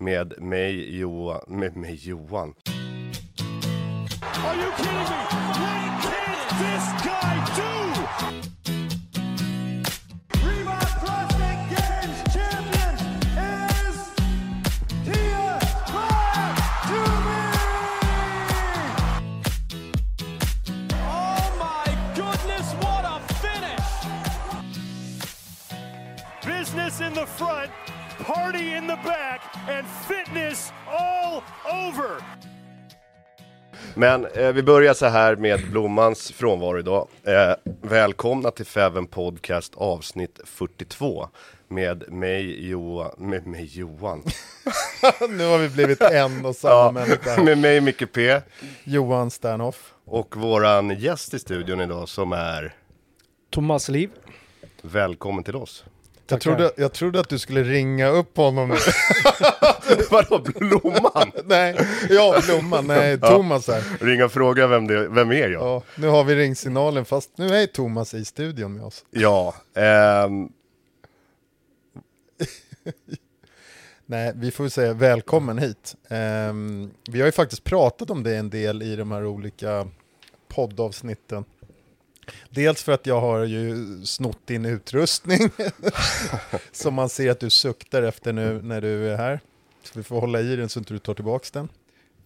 med mig Johan, med mig Johan. Are you kidding me? What can this guy do? Reebok Plastic Games champion is Tia Toomey! Oh my goodness, what a finish! Business in the front, party in the back, and fitness all over. Men eh, vi börjar så här med Blommans frånvaro idag. Eh, välkomna till Feven Podcast avsnitt 42 med mig Johan, med mig Johan, nu har vi blivit en och samma ja, människa. med mig Micke P Johan Sternhoff. och våran gäst i studion idag som är Thomas Liv. välkommen till oss. Jag trodde, jag trodde att du skulle ringa upp honom. Vadå Blomman? nej, ja, Blomman, nej, Thomas här. Ringa och fråga vem, det, vem är jag? Ja, nu har vi ringsignalen fast nu är Thomas i studion med oss. Ja, ehm, Nej, vi får säga välkommen hit. Ehm, vi har ju faktiskt pratat om det en del i de här olika poddavsnitten. Dels för att jag har ju snott din utrustning som man ser att du suktar efter nu när du är här. Så vi får hålla i den så inte du tar tillbaks den.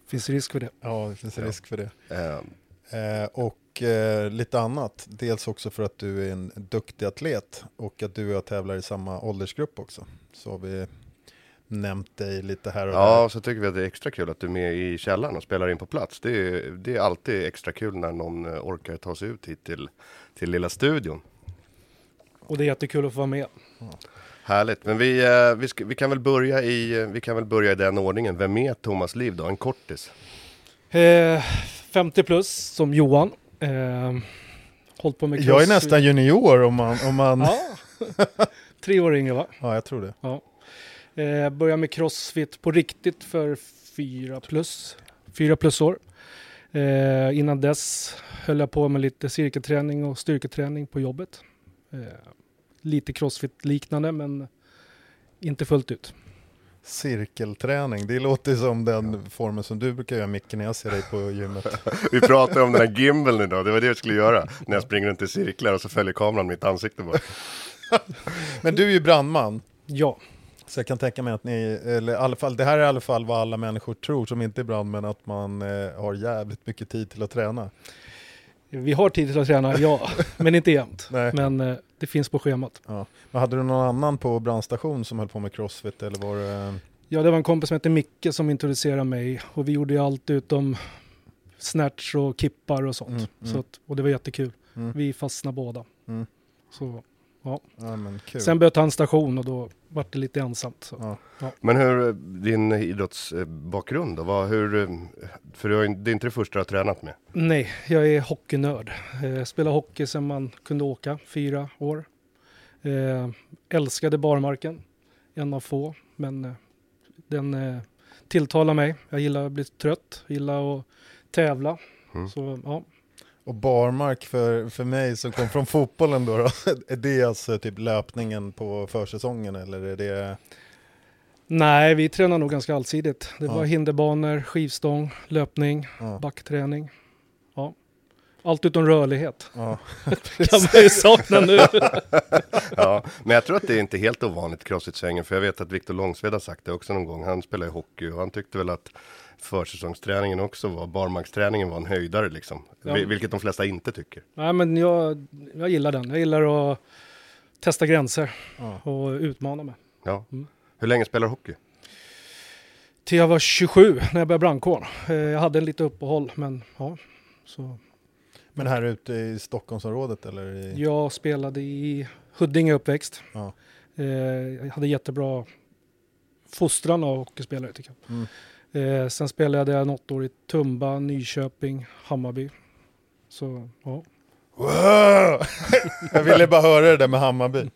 Finns risk för det. Ja, det finns risk för det. ehm, Eh, och eh, lite annat. Dels också för att du är en duktig atlet och att du och jag tävlar i samma åldersgrupp också. Så har vi nämnt dig lite här och ja, där. så tycker vi att det är extra kul att du är med i källaren och spelar in på plats. Det är, det är alltid extra kul när någon eh, orkar ta sig ut hit till, till lilla studion. Och det är jättekul att få vara med. Härligt, men vi, eh, vi, ska, vi, kan väl börja i, eh, vi kan väl börja i den ordningen. Vem är Thomas Liv då? En kortis? Eh, 50 plus som Johan. Eh, hållit på med. Jag är nästan junior om man... Om man ja. Ja. Tre år yngre va? jag tror det. Ja. Eh, började med crossfit på riktigt för fyra plus. Fyra plus år. Eh, innan dess höll jag på med lite cirkelträning och styrketräning på jobbet. Eh, lite crossfit-liknande men inte fullt ut. Cirkelträning, det låter som den formen som du brukar göra Micke när jag ser dig på gymmet. Vi pratade om den här gimbalen idag, det var det jag skulle göra. När jag springer runt i cirklar och så följer kameran mitt ansikte bara. Men du är ju brandman. Ja, Så jag kan tänka mig att ni, eller i alla fall, det här är i alla fall vad alla människor tror som inte är brandmän, att man eh, har jävligt mycket tid till att träna. vi har tid till att träna, ja, men inte jämt. Nej. Men eh, det finns på schemat. Ja. Men hade du någon annan på brandstation som höll på med crossfit eller var det... Ja, det var en kompis som hette Micke som introducerade mig och vi gjorde ju allt utom snatch och kippar och sånt. Mm, Så mm. att, och det var jättekul. Mm. Vi fastnade båda. Mm. Så, ja. Ja men kul. Sen bytte han station och då var det lite ensamt. Så. Ja. Men hur, din idrottsbakgrund då? Vad, hur, för du har, ju- det är inte det första du har tränat med? Nej, jag är hockeynörd. Eh, spelar hockey sedan man kunde åka, fyra år. Eh, älskade barmarken, en av få, men eh, den eh, tilltalar mig. Jag gillar att bli trött, gillar att tävla. Mm. Så ja, Och barmark för, för mig som kom från fotbollen då, då, är det alltså typ löpningen på försäsongen eller är det... Nej, vi tränar nog ganska allsidigt. Det Ja. var hinderbanor, skivstång, löpning, Ja, backträning. Ja. Allt utom rörlighet ja. kan man ju sakna nu. Ja, men jag tror att det är inte helt ovanligt crossfit-svängen, för jag vet att Viktor Långsved har sagt det också någon gång. Han spelar ju hockey och han tyckte väl att försäsongsträningen också var, barmarksträningen var en höjdare liksom. Ja. Vil- Vilket de flesta inte tycker. Nej, men jag, jag gillar den. Jag gillar att testa gränser Ja. och utmana mig. Ja. Mm. Hur länge spelar du hockey? Till jag var 27 när jag började brandkåren. Eh, Jag hade en lite uppehåll, men ja. Så Men här ute i Stockholmsområdet eller? I... jag spelade i Huddinge uppväxt. Ja. Eh, Jag hade jättebra fostran av hockeyspelare tycker jag. Mm. Eh, sen spelade jag något år i Tumba, Nyköping, Hammarby. Så ja. Wow! Jag ville bara höra det där med Hammarby.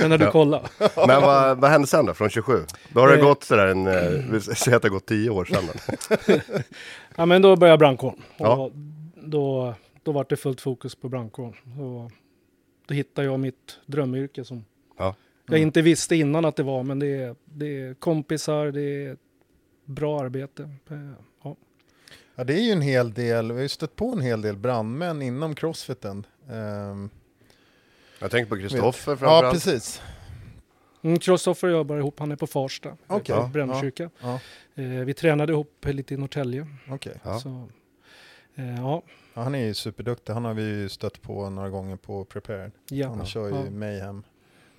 Men när du Ja. kollar. Men vad, vad hände sen då, från 27? Då har det Eh. gått sådär en, eh, vi säger att det har gått 10 år sedan. då. Ja men då började jag brandkåren. Ja. då, då var det fullt fokus på brandkåren. Och då hittade jag mitt drömyrke som Ja. Jag Mm. inte visste innan att det var, men det är, det är kompisar, det är bra arbete. Eh, Ja. Ja, det är ju en hel del, vi har ju stött på en hel del brandmän inom crossfiten. Ehm, Jag tänker på Kristoffer ja, framförallt. precis. Mm, Kristoffer och jag jobbar ihop, han är på Farsta, okay. Brännekyrka. Ja, Eh, vi tränade ihop lite i Norrtälje. Ja. Så, eh, ja, Ja, han är ju superduktig, han har vi ju stött på några gånger på Prepared. ja, Han kör ju ja.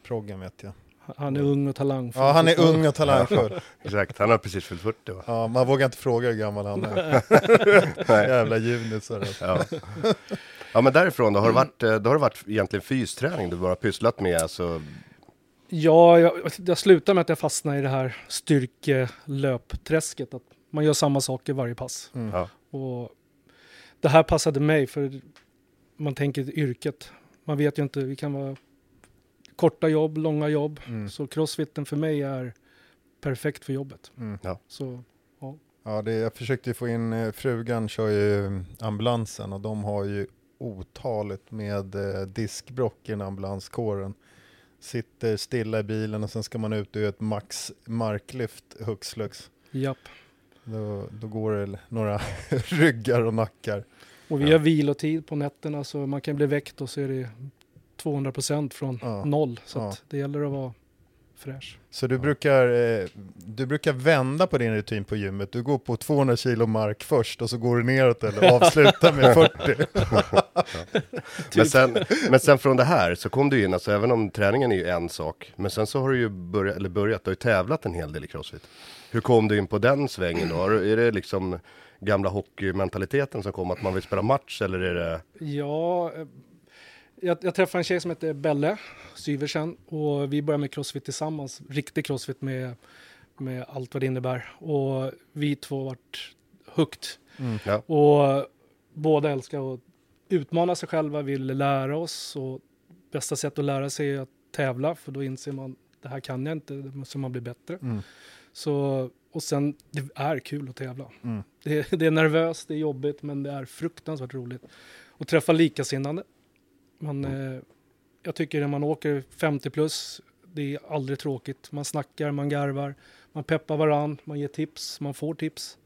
Mayhem-proggen vet jag. Han är ung och talangfull. Ja, han är ung och talangfull. Exakt, han har precis fyllt 40 va? Ja, man vågar inte fråga hur gammal han är. Jävla junisar. Ja. ja men därifrån då, har det varit, eh, då har det varit egentligen fysträning du bara har pysslat med alltså, Ja, jag, jag slutar med att jag fastnar i det här styrkelöpträsket. Att man gör samma saker varje pass. Mm. Ja. Och det här passade mig för man tänker yrket. Man vet ju inte, vi kan vara korta jobb, långa jobb. Mm. Så crossfiten för mig är perfekt för jobbet. Mm. Så Ja, det, jag försökte få in, eh, frugan kör ju mm, ambulansen och de har ju otaligt med eh, diskbrock i ambulanskåren. Sitter stilla i bilen och sen ska man ut och göra ett max marklyft hux flux. japp. Då, då går det några ryggar och nackar. Och vi Ja. har vilotid på nätterna så man kan bli väckt och så är det 200 procent från Ja. noll. Så Ja. att det gäller att vara fräsch. Så du brukar, eh, du brukar vända på din rutin på gymmet. Du går på 200 kilo mark först och så går du neråt eller avslutar med 40. men, sen, men sen från det här så kom du in, alltså även om träningen är ju en sak, men sen så har du ju börjat, eller börjat, du har ju tävlat en hel del i crossfit. Hur kom du in på den svängen då? Är det liksom gamla hockeymentaliteten som kom, att man vill spela match eller är det? Ja, eh, jag, jag träffade en tjej som heter Belle Syversen och vi började med crossfit tillsammans. Riktig crossfit med, med allt vad det innebär. Och vi två vart hooked. Ja. Och båda älskar att utmana sig själva, vill lära oss. Och bästa sätt att lära sig är att tävla, för då inser man det här kan jag inte, det måste man bli bättre. Mm. Så, och sen, det är kul att tävla. Mm. Det, det är nervöst, det är jobbigt, men det är fruktansvärt roligt. Och träffa likasinnande. Man, eh, jag tycker när man åker 50 plus, det är aldrig tråkigt. Man snackar, man garvar, man peppar varann, man ger tips, man får tips.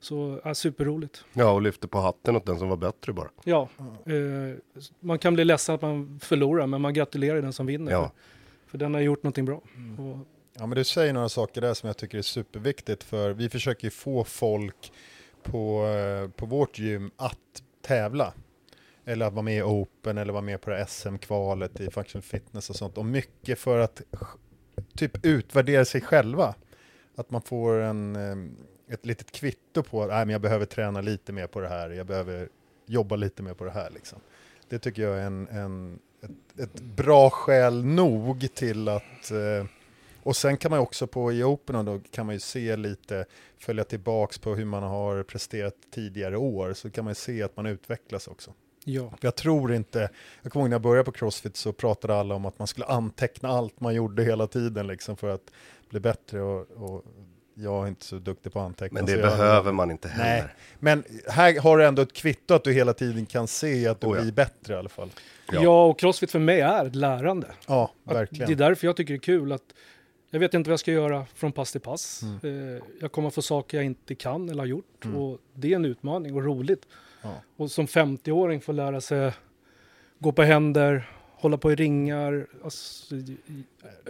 Så är superroligt. ja, och lyfte på hatten åt den som var bättre bara. Ja, eh, man kan bli ledsen att man förlorar, men man gratulerar den som vinner. Ja. För, för den har gjort någonting bra. Mm. Och, Ja, men du säger några saker där som jag tycker är superviktigt för vi försöker få folk på, eh, på vårt gym att tävla. Eller att vara med i Open eller vara med på det SM-kvalet i Functional Fitness och sånt. Och mycket för att typ utvärdera sig själva. Att man får en, ehm, ett litet kvitto på att men jag behöver träna lite mer på det här, jag behöver jobba lite mer på det här. Liksom. Det tycker jag är en, en, ett, ett bra skäl nog till att eh, och sen kan man också på i Open då kan man ju se lite, följa tillbaks på hur man har presterat tidigare år, så kan man ju se att man utvecklas också ja, jag tror inte, jag kommer ihåg när jag började på Crossfit så pratade alla om att man skulle anteckna allt man gjorde hela tiden liksom för att bli bättre och, och jag är inte så duktig på att anteckna. Men det så jag- behöver man inte heller. Nej, men här har du ändå ett kvitto att du hela tiden kan se att du Oh ja. blir bättre i alla fall. Ja. ja. och crossfit för mig är ett lärande. Ja, Att verkligen. Det är därför jag tycker det är kul att jag vet inte vad jag ska göra från pass till pass. Mm. Eh, jag kommer få saker jag inte kan eller har gjort. Mm. Och det är en utmaning och roligt. Ja. Och som 50-åring få lära sig gå på händer, hålla på i ringar. Alltså,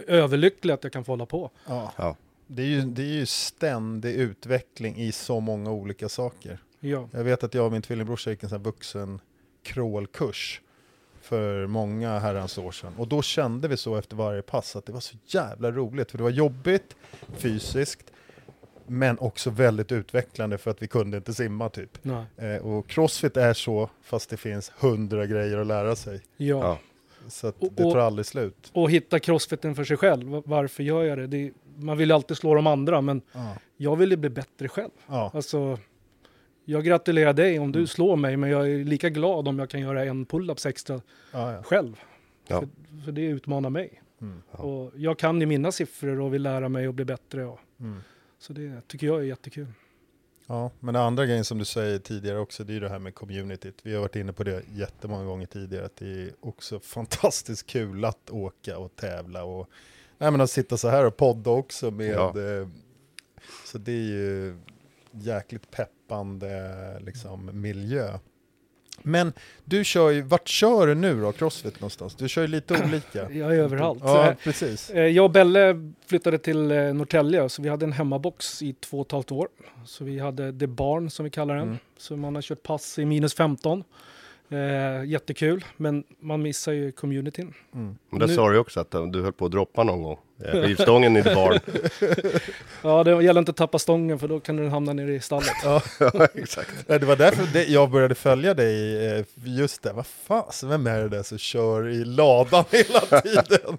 överlycklig att jag kan få hålla på. Ja. Ja. Det, är ju, det är ju ständig utveckling i så många olika saker. Ja, Jag vet att jag och min tvillingbrorsa gick en sån här vuxen crawlkurs för många herrans år sedan. Och då kände vi så efter varje pass att det var så jävla roligt. För det var jobbigt fysiskt, men också väldigt utvecklande för att vi kunde inte simma typ. Eh, och crossfit är så, fast det finns hundra grejer att lära sig. ja. Ja. Så att Och- det tar aldrig slut. Och hitta crossfiten för sig själv. Va- Varför gör jag det? det man vill ju alltid slå de andra, men Ja. jag vill ju bli bättre själv. Ja. Alltså, jag gratulerar dig om Mm. du slår mig, men jag är lika glad om jag kan göra en pull-ups extra Ja, ja. själv. Ja. För, för det utmanar mig. Mm. Ja. Och jag kan ju mina siffror och vill lära mig att bli bättre. Och, Mm. Så det tycker jag är jättekul. Ja, men den andra grejen som du säger tidigare också, det är ju det här med communityt. Vi har varit inne på det jättemånga gånger tidigare, att det är också fantastiskt kul att åka och tävla och Nej men att sitta så här och podda också med, Ja. eh, så det är ju jäkligt peppande liksom miljö. Men du kör ju, vart kör du nu då, Crossfit någonstans? Du kör ju lite olika. Jag är överallt. Ja, precis. Eh, Jag och Belle flyttade till eh, Norrtälje, så vi hade en hemmabox i två och ett halvt år. Så vi hade The Barn som vi kallar den. Mm. Så man har kört pass i minus 15. Eh, jättekul, men man missar ju communityn. Mm. Men det Nu- sa du ju också att du höll på att droppa någon gång. Eh, Skivstången i barn. Ja, det gäller inte att tappa stången för då kan den hamna nere i stallet. ja, exakt. Ja, Det var därför jag började följa dig, eh, just det, vad fan, vem är det där som kör i ladan hela tiden?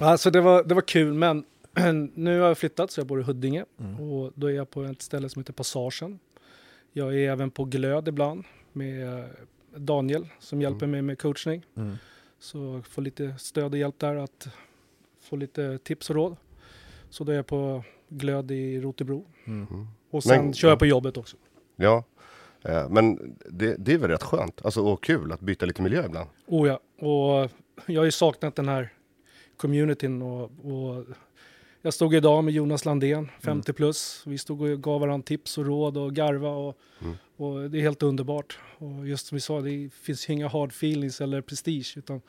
Alltså det var, det var kul, men nu har jag flyttat så jag bor i Huddinge. Mm. Och då är jag på ett ställe som heter Passagen. Jag är även på Glöd ibland med Daniel som hjälper mig med coachning. Mm. Så får lite stöd och hjälp där att få lite tips och råd. Så då är jag på Glöd i Rotebro. Mm. Och sen Men- kör jag på jobbet också. Ja, eh, men det, det är väl rätt skönt, alltså och kul att byta lite miljö ibland. Oh ja, och jag har ju saknat den här communityn och, och jag stod idag med Jonas Landén, 50 plus. Vi stod och gav varandra tips och råd och garva och, Mm. och det är helt underbart. Och just som vi sa, det finns ju inga hard feelings eller prestige utan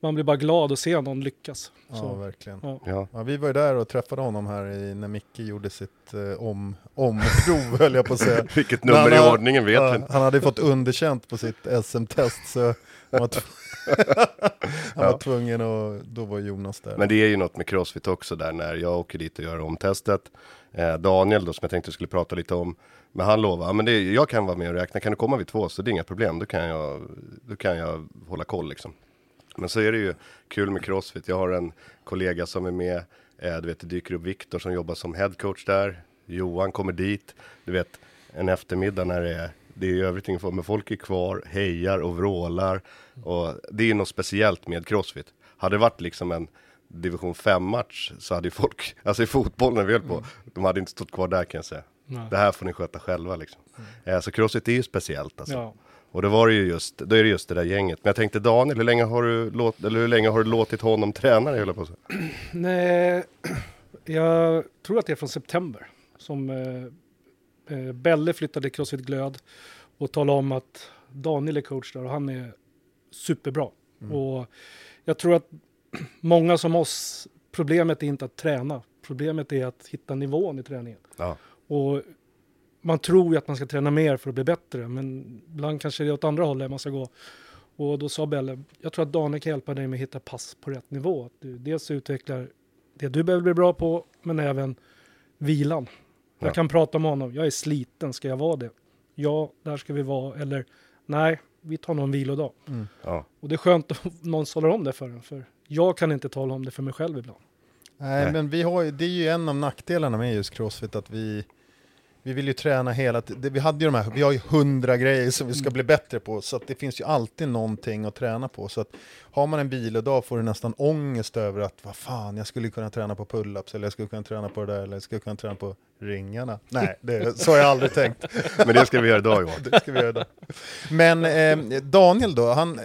man blir bara glad att se någon lyckas. Ja, Så, verkligen. ja. Ja, Ja, vi var ju där och träffade honom här i, när Micke gjorde sitt eh, om, omprov, höll jag på att säga. vilket nummer Men, i ordningen vet vi Ja, inte. han hade fått underkänt på sitt SM-test, så han var, han var Ja. tvungen och då var Jonas där. Men det är ju något med Crossfit också där när jag åker dit och gör om testet. Eh, Daniel då som jag tänkte skulle prata lite om. Men han lovar, ja, men det, jag kan vara med och räkna, kan du komma vid två så det är inga problem, då kan jag, då kan jag hålla koll liksom. Men så är det ju kul med Crossfit, jag har en kollega som är med, eh, du vet det dyker upp Viktor som jobbar som headcoach där, Johan kommer dit, du vet en eftermiddag när det är det är ju everything for, men folk är kvar, hejar och vrålar och det är ju något speciellt med Crossfit. Hade det varit liksom en division 5 match så hade ju folk, alltså i fotboll när vi höll på, de hade inte stått kvar där kan jag säga. Nej. Det här får ni sköta själva liksom. Eh, så Crossfit är ju speciellt alltså. Ja. Och då var det ju just, då är det just det där gänget. Men jag tänkte Daniel, hur länge har du, låt, eller hur länge har du låtit honom träna dig, höll på säga? Nej, jag tror att det är från september som eh, Belle flyttade till Crossfit Glöd och talade om att Daniel är coach där och han är superbra. Och jag tror att många som oss, problemet är inte att träna. Problemet är att hitta nivån i träningen. Ja. Och man tror ju att man ska träna mer för att bli bättre, men ibland kanske det är åt andra hållet man ska gå. Och då sa Belle, jag tror att Daniel kan hjälpa dig med att hitta pass på rätt nivå. Att du dels utvecklar det du behöver bli bra på, men även vilan. Jag Ja. kan prata med honom, jag är sliten, ska jag vara det? Ja, där ska vi vara. Eller nej, vi tar någon vilodag. Ja. Och det är skönt att någon talar om det för en, för jag kan inte tala om det för mig själv ibland. Nej, Nej. men vi har det är ju en av nackdelarna med just Crossfit att vi, vi vill ju träna hela tiden. Vi hade ju de här, vi har ju hundra grejer som vi ska bli bättre på, så det finns ju alltid någonting att träna på. Så att har man en vilodag får du nästan ångest över att vad fan, jag skulle kunna träna på pull-ups, eller jag skulle kunna träna på det där, eller jag skulle kunna träna på ringarna. Nej, det, så har jag aldrig tänkt. Men det ska vi göra idag Johan. Det ska vi göra då. Men eh, Daniel då, han,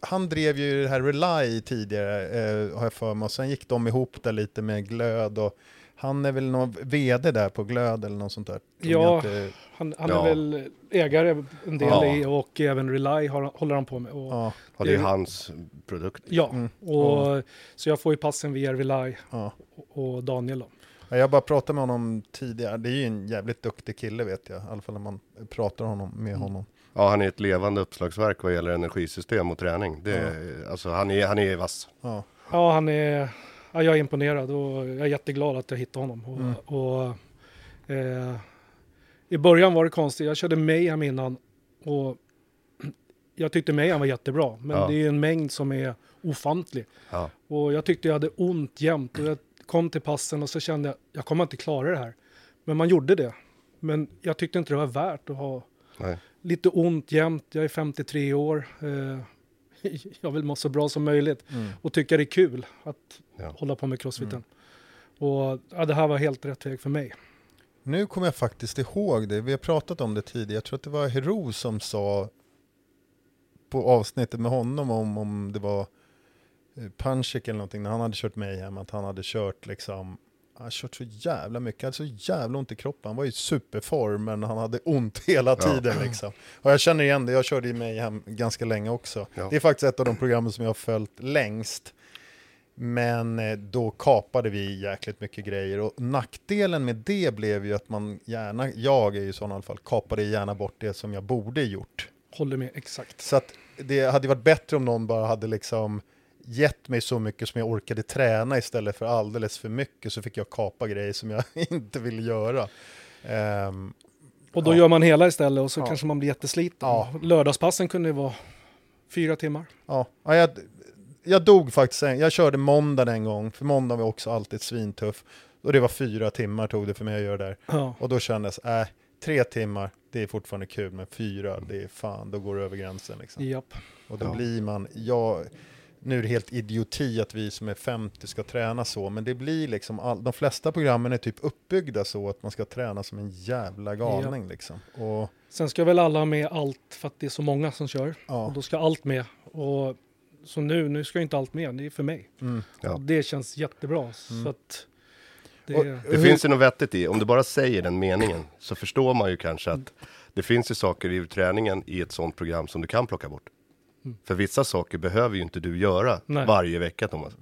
han drev ju det här Rely tidigare, eh, har jag för mig, och sen gick de ihop där lite med Glöd och han är väl någon vd där på Glöd eller något sånt där? Ja. inte- Han, han Ja. är väl ägare en del Ja. i och även Rely har, håller han på med. Och, ja, Ja, det är hans produkt. Ja, Mm. och, så jag får ju passen via Rely ja. och, och Daniel då. Ja, Jag har bara pratat med honom tidigare, det är ju en jävligt duktig kille vet jag, i alla fall när man pratar honom, med honom. Ja, han är ett levande uppslagsverk vad gäller energisystem och träning. Det är, alltså, han, är, han är vass. Ja. Ja, han är, ja, jag är imponerad och jag är jätteglad att jag hittade honom. Och, Mm. och, eh, I början var det konstigt, jag körde Mayhem innan och jag tyckte Mayhem var jättebra, men Ja. det är en mängd som är ofantlig. Ja. Och jag tyckte jag hade ont jämt och jag kom till passen och så kände jag, jag kommer inte klara det här. Men man gjorde det. Men jag tyckte inte det var värt att ha Nej. lite ont jämt. Jag är 53 år. Eh, jag vill må så bra som möjligt Mm. och tycka det är kul att Ja. hålla på med crossfiten. Och ja, det här var helt rätt väg för mig. Nu kommer jag faktiskt ihåg det, vi har pratat om det tidigare, jag tror att det var Hero som sa på avsnittet med honom om, om det var eh, Punchik eller någonting, när han hade kört mig hem, att han hade kört liksom han hade kört så jävla mycket, han hade så jävla ont i kroppen. Han var i superform, men han hade ont hela tiden liksom. Och jag känner igen det, jag körde i mig hem ganska länge också. Ja. Det är faktiskt ett av de programmen som jag har följt längst. Men eh, då kapade vi jäkligt mycket grejer och nackdelen med det blev ju att man gärna, jag är ju i sådana fall, kapade gärna bort det som jag borde gjort. Håller med, exakt. Så att det hade varit bättre om någon bara hade liksom gett mig så mycket som jag orkade träna istället för alldeles för mycket så fick jag kapa grejer som jag inte ville göra. Ehm, Och då Ja. gör man hela istället och så Ja. kanske man blir jättesliten. Ja. Lördagspassen kunde ju vara fyra timmar. ja, ja, jag, jag dog faktiskt, en, jag körde måndag en gång, för måndag var också alltid svintuff. Och det var fyra timmar tog det för mig att göra där. Ja. Och då kändes, äh, tre timmar, det är fortfarande kul, men fyra, det är fan, då går det över gränsen liksom. Japp. Och då Ja. blir man, jag, nu är det helt idioti att vi som är 50 ska träna så, men det blir liksom, all, de flesta programmen är typ uppbyggda så att man ska träna som en jävla galning liksom. Och Sen ska väl alla ha med allt för att det är så många som kör. Och ja, då ska allt med. Och så nu, nu ska inte allt med, det är för mig. mm. Ja. Och det känns jättebra. Mm. Så att det, Och- Det Hur- finns ju något vettigt i, om du bara säger den meningen så förstår man ju kanske att det finns ju saker i träningen i ett sånt program som du kan plocka bort. Mm. För vissa saker behöver ju inte du göra Nej. varje vecka Thomas.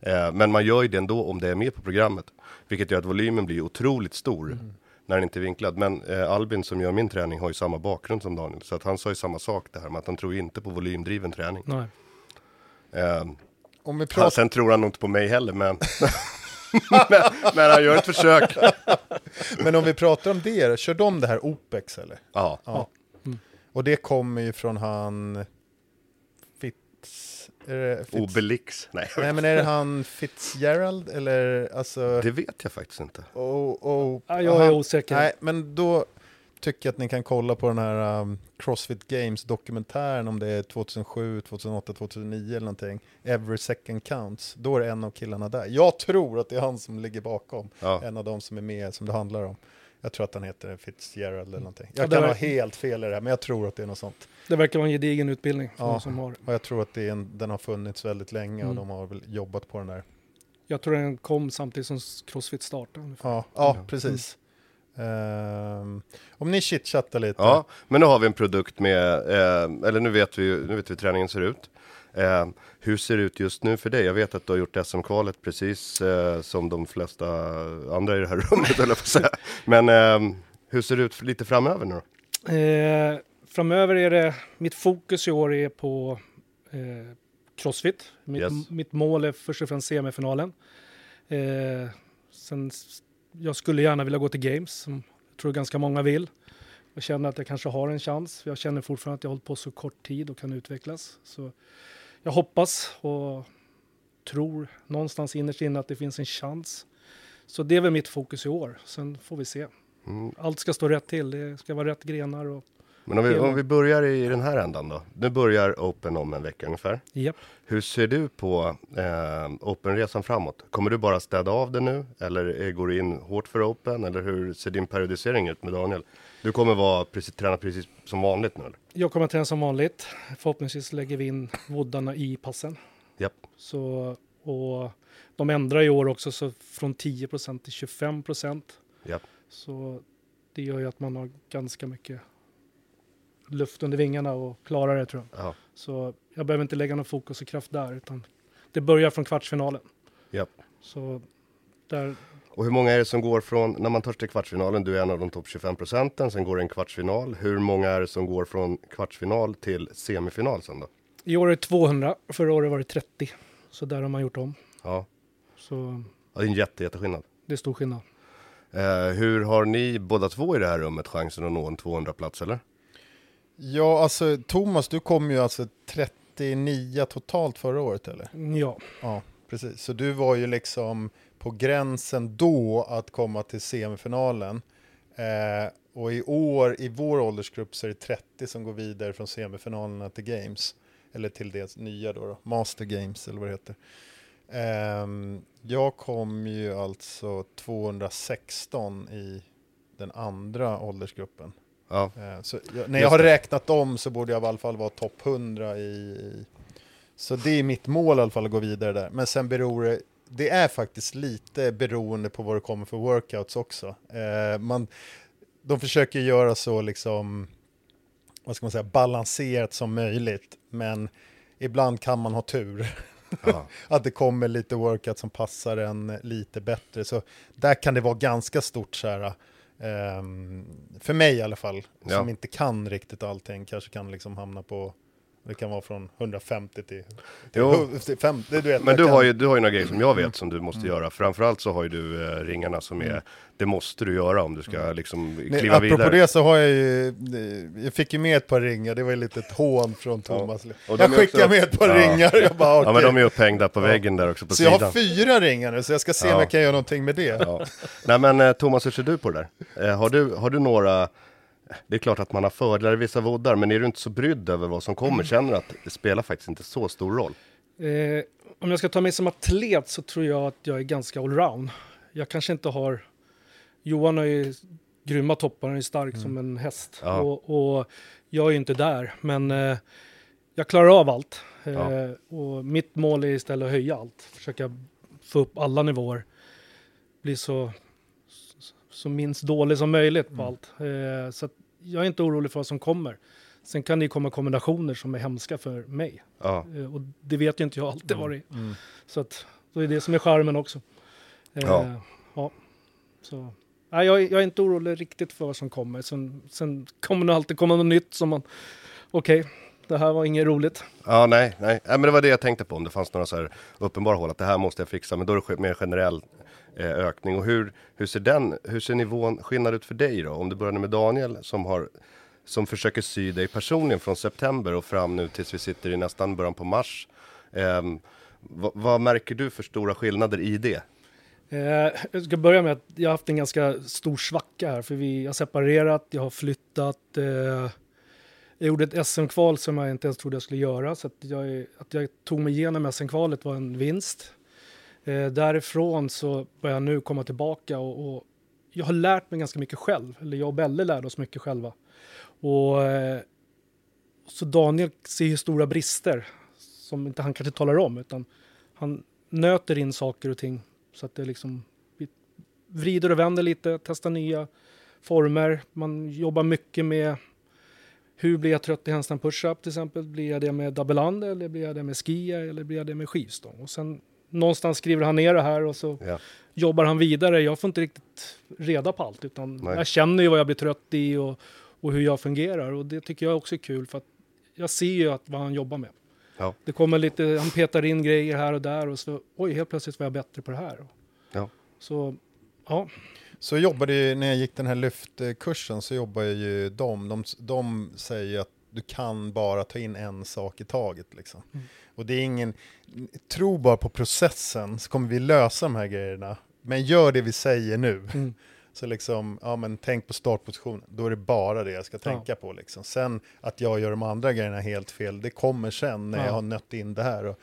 Eh, men man gör ju det ändå om det är med på programmet. Vilket gör att volymen blir otroligt stor när den inte är vinklad. Men eh, Albin som gör min träning har ju samma bakgrund som Daniel. Så att han sa ju samma sak det här med att han tror inte på volymdriven träning. nej. om Eh, vi han, pratar, sen tror han nog inte på mig heller men, men, men han gör ett försök. men om vi pratar om det, kör de det här OPEX eller? Ja. Ja. Mm. Och det kommer ju från han är det Fitz Obelix. Nej, Nej men är det han Fitzgerald eller alltså? det vet jag faktiskt inte. Oh, oh, Ja, jag är han- osäker. Nej, men då tycker jag att ni kan kolla på den här um, Crossfit Games dokumentären om det är 2007, 2008, 2009 eller någonting. Every second counts. Då är det en av killarna där. Jag tror att det är han som ligger bakom. Ja. En av de som är med som det handlar om. Jag tror att han heter Fitzgerald eller någonting. Ja, Jag det kan var- ha helt fel i det här, men jag tror att det är något sånt. Det verkar vara en gedigen utbildning Ja. som har. Och jag tror att det är en, den har funnits väldigt länge och Mm. de har väl jobbat på den där. Jag tror den kom samtidigt som Crossfit startade. ungefär. Ja, ja Ja. precis. Ehm, om ni chitchattar lite. Ja, men nu har vi en produkt med, eh, eller nu vet vi ju- nu vet vi hur träningen ser ut. Eh, hur ser det ut just nu för dig? Jag vet att du har gjort SM-kvalet precis eh, som de flesta andra i det här rummet, eller på säga. Men eh, hur ser det ut lite framöver nu då? Eh, framöver är det, mitt fokus i år är på eh, Crossfit. Mitt, Yes. mitt mål är först och främst semifinalen. Eh, sen, jag skulle gärna vilja gå till Games, som jag tror ganska många vill. Jag känner att jag kanske har en chans. Jag känner fortfarande att jag har hållit på så kort tid och kan utvecklas. Så jag hoppas och tror någonstans innerst inne att det finns en chans. Så det är väl mitt fokus i år. Sen får vi se. Mm. Allt ska stå rätt till. Det ska vara rätt grenar och Men om vi, om vi börjar i den här ändan då. Nu börjar Open om en vecka ungefär. Japp. Hur ser du på eh, Open-resan framåt? Kommer du bara städa av det nu? Eller eh, går du in hårt för Open? Eller hur ser din periodisering ut med Daniel? Du kommer vara precis, träna precis som vanligt nu eller? Jag kommer träna som vanligt. Förhoppningsvis lägger vi in voddarna i passen. Japp. Så, och de ändrar i år också så från 10% till 25 Japp. Så det gör ju att man har ganska mycket luft under vingarna och klarar det tror jag. Ja. Så jag behöver inte lägga någon fokus och kraft där utan det börjar från kvartsfinalen. Japp. Så där, Och hur många är det som går från, när man tar sig till kvartsfinalen, du är en av de topp 25 procenten, sen går det en kvartsfinal. Hur många är det som går från kvartsfinal till semifinal sen då? I år är det 200, förra året var det 30. Så där har man gjort om. Ja, Så ja det är en jätte, jätteskillnad. det är stor skillnad. Eh, hur har ni båda två i det här rummet chansen att nå en 200-plats eller? Ja, alltså Thomas, du kom ju alltså 39 totalt förra året eller? Ja, Ja, precis. Så du var ju liksom på gränsen då att komma till semifinalen. Eh, och i år, i vår åldersgrupp, så är det 30 som går vidare från semifinalerna till Games. Eller till det nya då, då Master Games eller vad det heter. Ehm, jag kom ju alltså 216 i den andra åldersgruppen. Ja, Eh, Så jag, när jag har räknat om så borde jag i alla fall vara topp 100 i, i Så det är mitt mål i alla fall att gå vidare där. Men sen beror det, det är faktiskt lite beroende på vad det kommer för workouts också. Eh, man, de försöker göra så liksom, vad ska man säga, balanserat som möjligt. Men ibland kan man ha tur. Ja. att det kommer lite workout som passar en lite bättre. Så där kan det vara ganska stort så här. ehm, för mig i alla fall, Ja. som inte kan riktigt allting, kanske kan liksom hamna på, det kan vara från 150 till, till, till 50, du vet. Men jag du kan, har, ju, du har ju några grejer som jag vet som du måste göra. Framförallt så har ju du eh, ringarna som är, det måste du göra om du ska liksom Nej, kliva apropå vidare. det så har jag ju, eh, jag fick ju med ett par ringar, det var ju lite ett hån från Thomas. De jag skickade också- med ett par Ja. ringar, jag bara Ja men de är upphängda på Ja. väggen där också på Så jag sidan. har fyra ringar nu, så jag ska se om Ja. jag kan göra någonting med det. Ja. Nej men eh, Thomas, hur ser du på det där? Eh, har, du, har du några, det är klart att man har fördelar i vissa voddar, men är du inte så brydd över vad som kommer? Känner att det spelar faktiskt inte så stor roll? Eh, om jag ska ta mig som atlet så tror jag att jag är ganska allround. Jag kanske inte har... Johan har ju grymma toppar, han är stark som en häst. Ja. Och, och jag är ju inte där, men eh, jag klarar av allt. Eh, Ja. Och mitt mål är istället att höja allt, försöka få upp alla nivåer. Bli så, så minst dålig som möjligt på allt. Eh, så att jag är inte orolig för vad som kommer. Sen kan det ju komma kombinationer som är hemska för mig. Ja, Eh, Och det vet ju inte jag alltid det är. Mm. Så att då är det som är charmen också. Eh, Ja. ja. Så. Nej, jag, är- jag är inte orolig riktigt för vad som kommer. Sen, sen kommer det alltid komma något nytt som man... Okej, det här var inget roligt. ja nej, nej, nej, men det var det jag tänkte på om det fanns några så här uppenbara hål, att det här måste jag fixa, men då är det mer generell eh, Eh, ökning. Och hur, hur ser den, hur ser nivån skillnad ut för dig då? Om du börjar med Daniel som har som försöker sy dig personligen från september och fram nu tills vi sitter i nästan början på mars. Eh, vad, vad märker du för stora skillnader i det? Eh, jag ska börja med att jag har haft en ganska stor svacka här. För vi har separerat, jag har flyttat. Eh, jag gjorde ett SM-kval som jag inte ens trodde jag skulle göra. Så att jag, att jag tog mig igenom SM-kvalet var en vinst. Eh, därifrån så börjar jag nu komma tillbaka och, och jag har lärt mig ganska mycket själv. Eller jag och Belle lärde oss mycket själva. Och, eh, så Daniel ser ju stora brister som inte han kanske talar om utan han nöter in saker och ting så att det liksom vi vrider och vänder lite, testar nya former. Man jobbar mycket med hur blir jag trött i handstand push-up till exempel? Blir jag det med double under eller blir jag det med skia eller blir jag det med skivstång? Och sen någonstans skriver han ner det här och så Ja. jobbar han vidare. Jag får inte riktigt reda på allt utan Nej. jag känner ju vad jag blir trött i och, och hur jag fungerar och det tycker jag också är kul för att jag ser ju att vad han jobbar med. Ja. Det kommer lite, han petar in grejer här och där och så oj, helt plötsligt var jag bättre på det här. Ja. Så ja, Så jobbade ju, när jag gick den här lyftkursen så jobbade ju de, de, de säger att du kan bara ta in en sak i taget liksom. Mm. Och det är ingen, tro bara på processen så kommer vi lösa de här grejerna. Men gör det vi säger nu. Mm. Så liksom, ja men tänk på startpositionen, då är det bara det jag ska tänka på liksom. Sen att jag gör de andra grejerna helt fel, det kommer sen när Ja. jag har nött in det här. Och,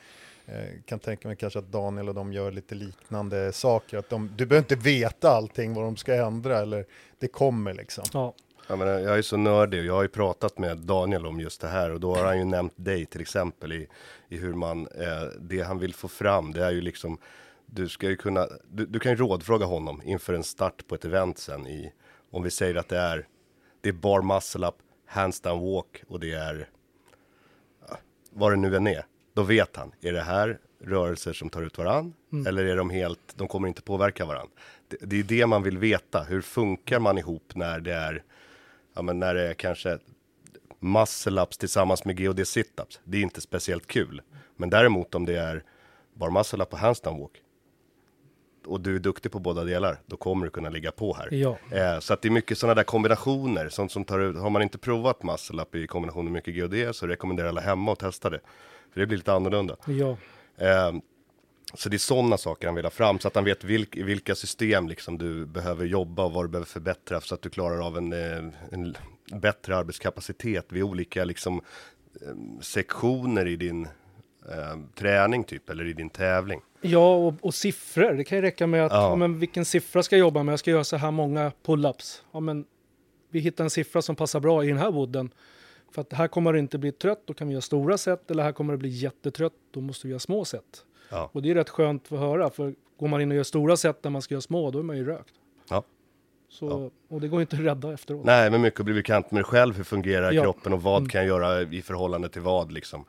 eh, kan tänka mig kanske att Daniel och de gör lite liknande saker. Att de, du behöver inte veta allting vad de ska ändra, eller det kommer liksom. ja, Jag, menar, jag är så nördig och jag har ju pratat med Daniel om just det här och då har han ju nämnt dig till exempel i, i hur man, eh, det han vill få fram det är ju liksom, du ska ju kunna, du, du kan ju rådfråga honom inför en start på ett event sen i, om vi säger att det är, det är bar muscle up, handstand walk och det är, vad det nu än är, då vet han, är det här rörelser som tar ut varann eller är de helt, de kommer inte påverka varann. Det, det är det man vill veta, hur funkar man ihop när det är ja, men när det är kanske muscle ups tillsammans med GOD sit-ups. Det är inte speciellt kul. Men däremot om det är bara muscle up och handstand walk och du är duktig på båda delar, då kommer du kunna ligga på här. ja. Eh, så att det är mycket sådana där kombinationer, sånt som tar ut, har man inte provat muscle up i kombination med mycket GOD så rekommenderar alla hemma att testa det. För det blir lite annorlunda. ja. Eh, så det är sådana saker han vill ha fram, så att han vet vilk, vilka system liksom du behöver jobba och vad du behöver förbättra så att du klarar av en, eh, en bättre arbetskapacitet vid olika liksom, eh, sektioner i din eh, träning typ, eller i din tävling. Ja, och, och siffror. Det kan ju räcka med att, Ja. ja. men vilken siffra ska jag jobba med? Jag ska göra så här många pull-ups. Ja, men vi hittar en siffra som passar bra i den här wooden. För att här kommer det inte bli trött, då kan vi göra stora set. Eller här kommer det bli jättetrött, då måste vi göra små set. Ja. Och det är rätt skönt att höra, för går man in och gör stora set när man ska göra små, då är man ju rökt. Ja. Så, Och det går inte att rädda efteråt. Nej, men mycket att bli bekant med dig själv. Hur fungerar Ja. kroppen och vad Mm. kan jag göra i förhållande till vad liksom.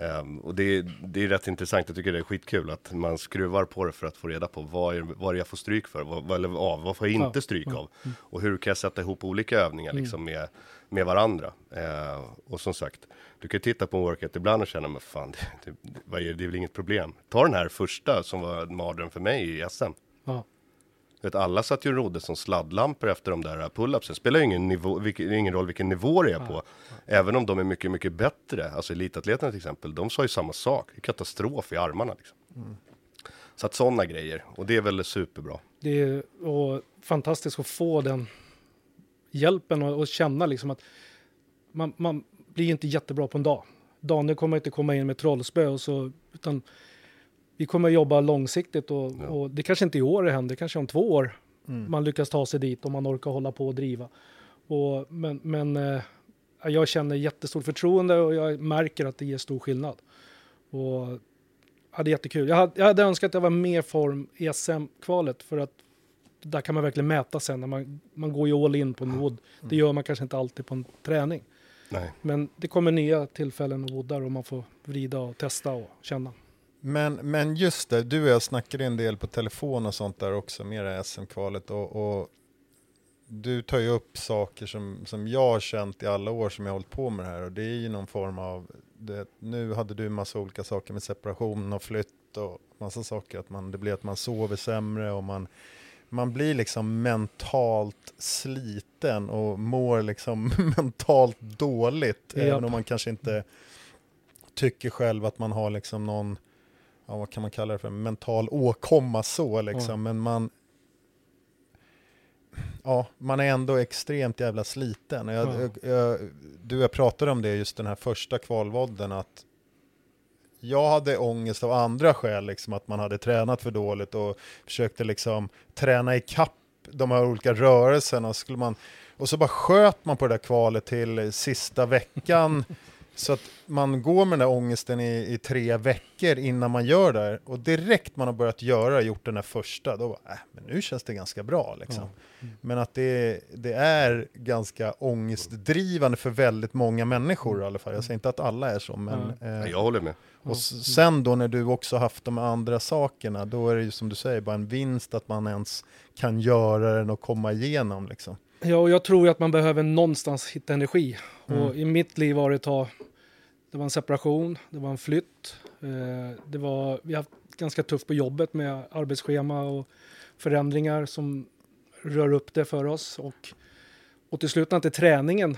Ehm, och det, är- det är rätt intressant. Jag tycker det är skitkul att man skruvar på det för att få reda på vad, är, vad är jag får stryk för, vad, eller av, vad får jag inte stryk Ja. av. Och hur kan jag sätta ihop olika övningar Mm. liksom med, med varandra. Ehm, och som sagt, du kan titta på en workout ibland och känna, men fan, det, det? det är väl inget problem. Ta den här första som var en mardröm för mig i SM. Ja. Vet, alla satt ju och rodde som sladdlampor efter de där pull-upsen. Spelar ju ingen, nivå, vilken, ingen roll vilken nivå det är på. Även om de är mycket, mycket bättre. Alltså elitatleterna till exempel, de sa ju samma sak. Katastrof i armarna liksom. Så att sådana grejer. Och det är väl superbra. Det är och fantastiskt att få den hjälpen och, och känna liksom att man, man blir inte jättebra på en dag. Daniel kommer inte komma in med trollspö och så, utan vi kommer jobba långsiktigt och, Ja. och det kanske inte i år det händer, kanske om två år Mm. man lyckas ta sig dit och man orkar hålla på och driva. Och, men men eh, jag känner jättestort förtroende och jag märker att det ger stor skillnad. Och, ja, det är jättekul. Jag hade, jag hade önskat att jag var mer form i SM-kvalet för att där kan man verkligen mäta sen när man, man går ju all in på en wood. Det gör man kanske inte alltid på en träning. Nej. Men det kommer nya tillfällen och woodar och man får vrida och testa och känna. Men, men just det, du och jag snackade en del på telefon och sånt där också med det SM-kvalet och, och du tar ju upp saker som, som jag har känt i alla år som jag har hållit på med det här och det är ju någon form av, det, nu hade du massa olika saker med separation och flytt och massa saker, att man, det blir att man sover sämre och man, man blir liksom mentalt sliten och mår liksom mentalt dåligt, Japp. även om man kanske inte tycker själv att man har liksom någon, ja, vad kan man kalla det för, mental åkomma så liksom, Ja. men man Ja, man är ändå extremt jävla sliten. Jag, Ja. jag, jag, du och jag pratade om det just den här första kvalvodden att jag hade ångest av andra skäl, liksom att man hade tränat för dåligt och försökte liksom träna i kapp de här olika rörelserna. Skulle man, och så bara sköt man på det där kvalet till sista veckan. så att man går med den där ångesten i, i tre veckor innan man gör det. Och direkt man har börjat göra, gjort den här första, då bara, äh, men nu känns det ganska bra liksom. Men att det, det är ganska ångestdrivande för väldigt många människor i alla fall. Jag säger inte att alla är så, men... Ja, eh, Jag håller med. och sen då när du också haft de andra sakerna, då är det ju som du säger bara en vinst att man ens kan göra den och komma igenom liksom. Ja, och jag tror ju att man behöver någonstans hitta energi. Mm. Och i mitt liv var det ta, det var en separation, det var en flytt. Eh, det var, vi har haft ganska tufft på jobbet med arbetsschema och förändringar som rör upp det för oss. Och, och till slut när inte träningen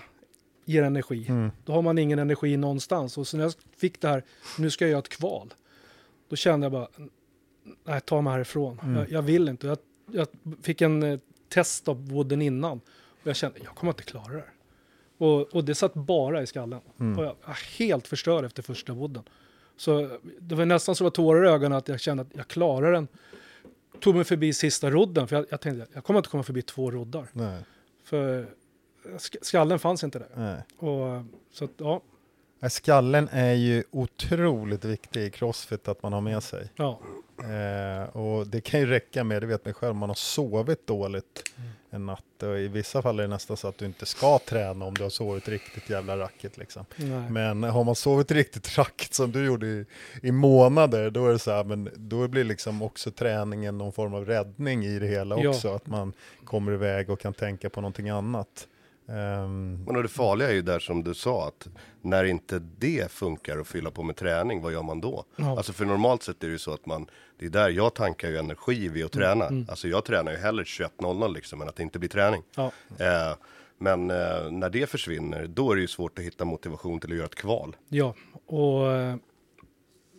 ger energi, Mm. då har man ingen energi någonstans. Och så när jag fick det här, nu ska jag göra ett kval, då kände jag bara, nej, ta mig härifrån. Mm. Jag, jag vill inte. Jag, jag fick en eh, test av wooden innan och jag kände, jag kommer inte klara det här. Och, och det satt bara i skallen. Mm. Och jag var helt förstörd efter första wooden. Så det var nästan så var tårar i ögonen att jag kände att jag klarar den. Tog mig förbi sista rodden, för jag, jag tänkte jag kommer inte komma förbi två roddar. Nej, För sk- skallen fanns inte där. nej. Och, så att, ja, Skallen är ju otroligt viktig i crossfit att man har med sig. ja, Eh, och det kan ju räcka med, det vet man själv, man har sovit dåligt en natt. Och I vissa fall är det nästan så att du inte ska träna om du har sovit riktigt jävla racket liksom. nej. Men har man sovit riktigt racket som du gjorde i, i månader, då är det så här, men då blir liksom också träningen någon form av räddning i det hela Ja. också. Att man kommer iväg och kan tänka på någonting annat. Ehm, Men och det farliga är ju där som du sa, att när inte det funkar att fylla på med träning, vad gör man då? Ja. Alltså för normalt sett är det ju så att man, det är där jag tankar ju energi vid att träna. mm. Alltså jag tränar ju hellre 21.00 liksom, än att det inte blir träning. Ja. Eh, men eh, när det försvinner, då är det ju svårt att hitta motivation till att göra ett kval. Ja, och eh,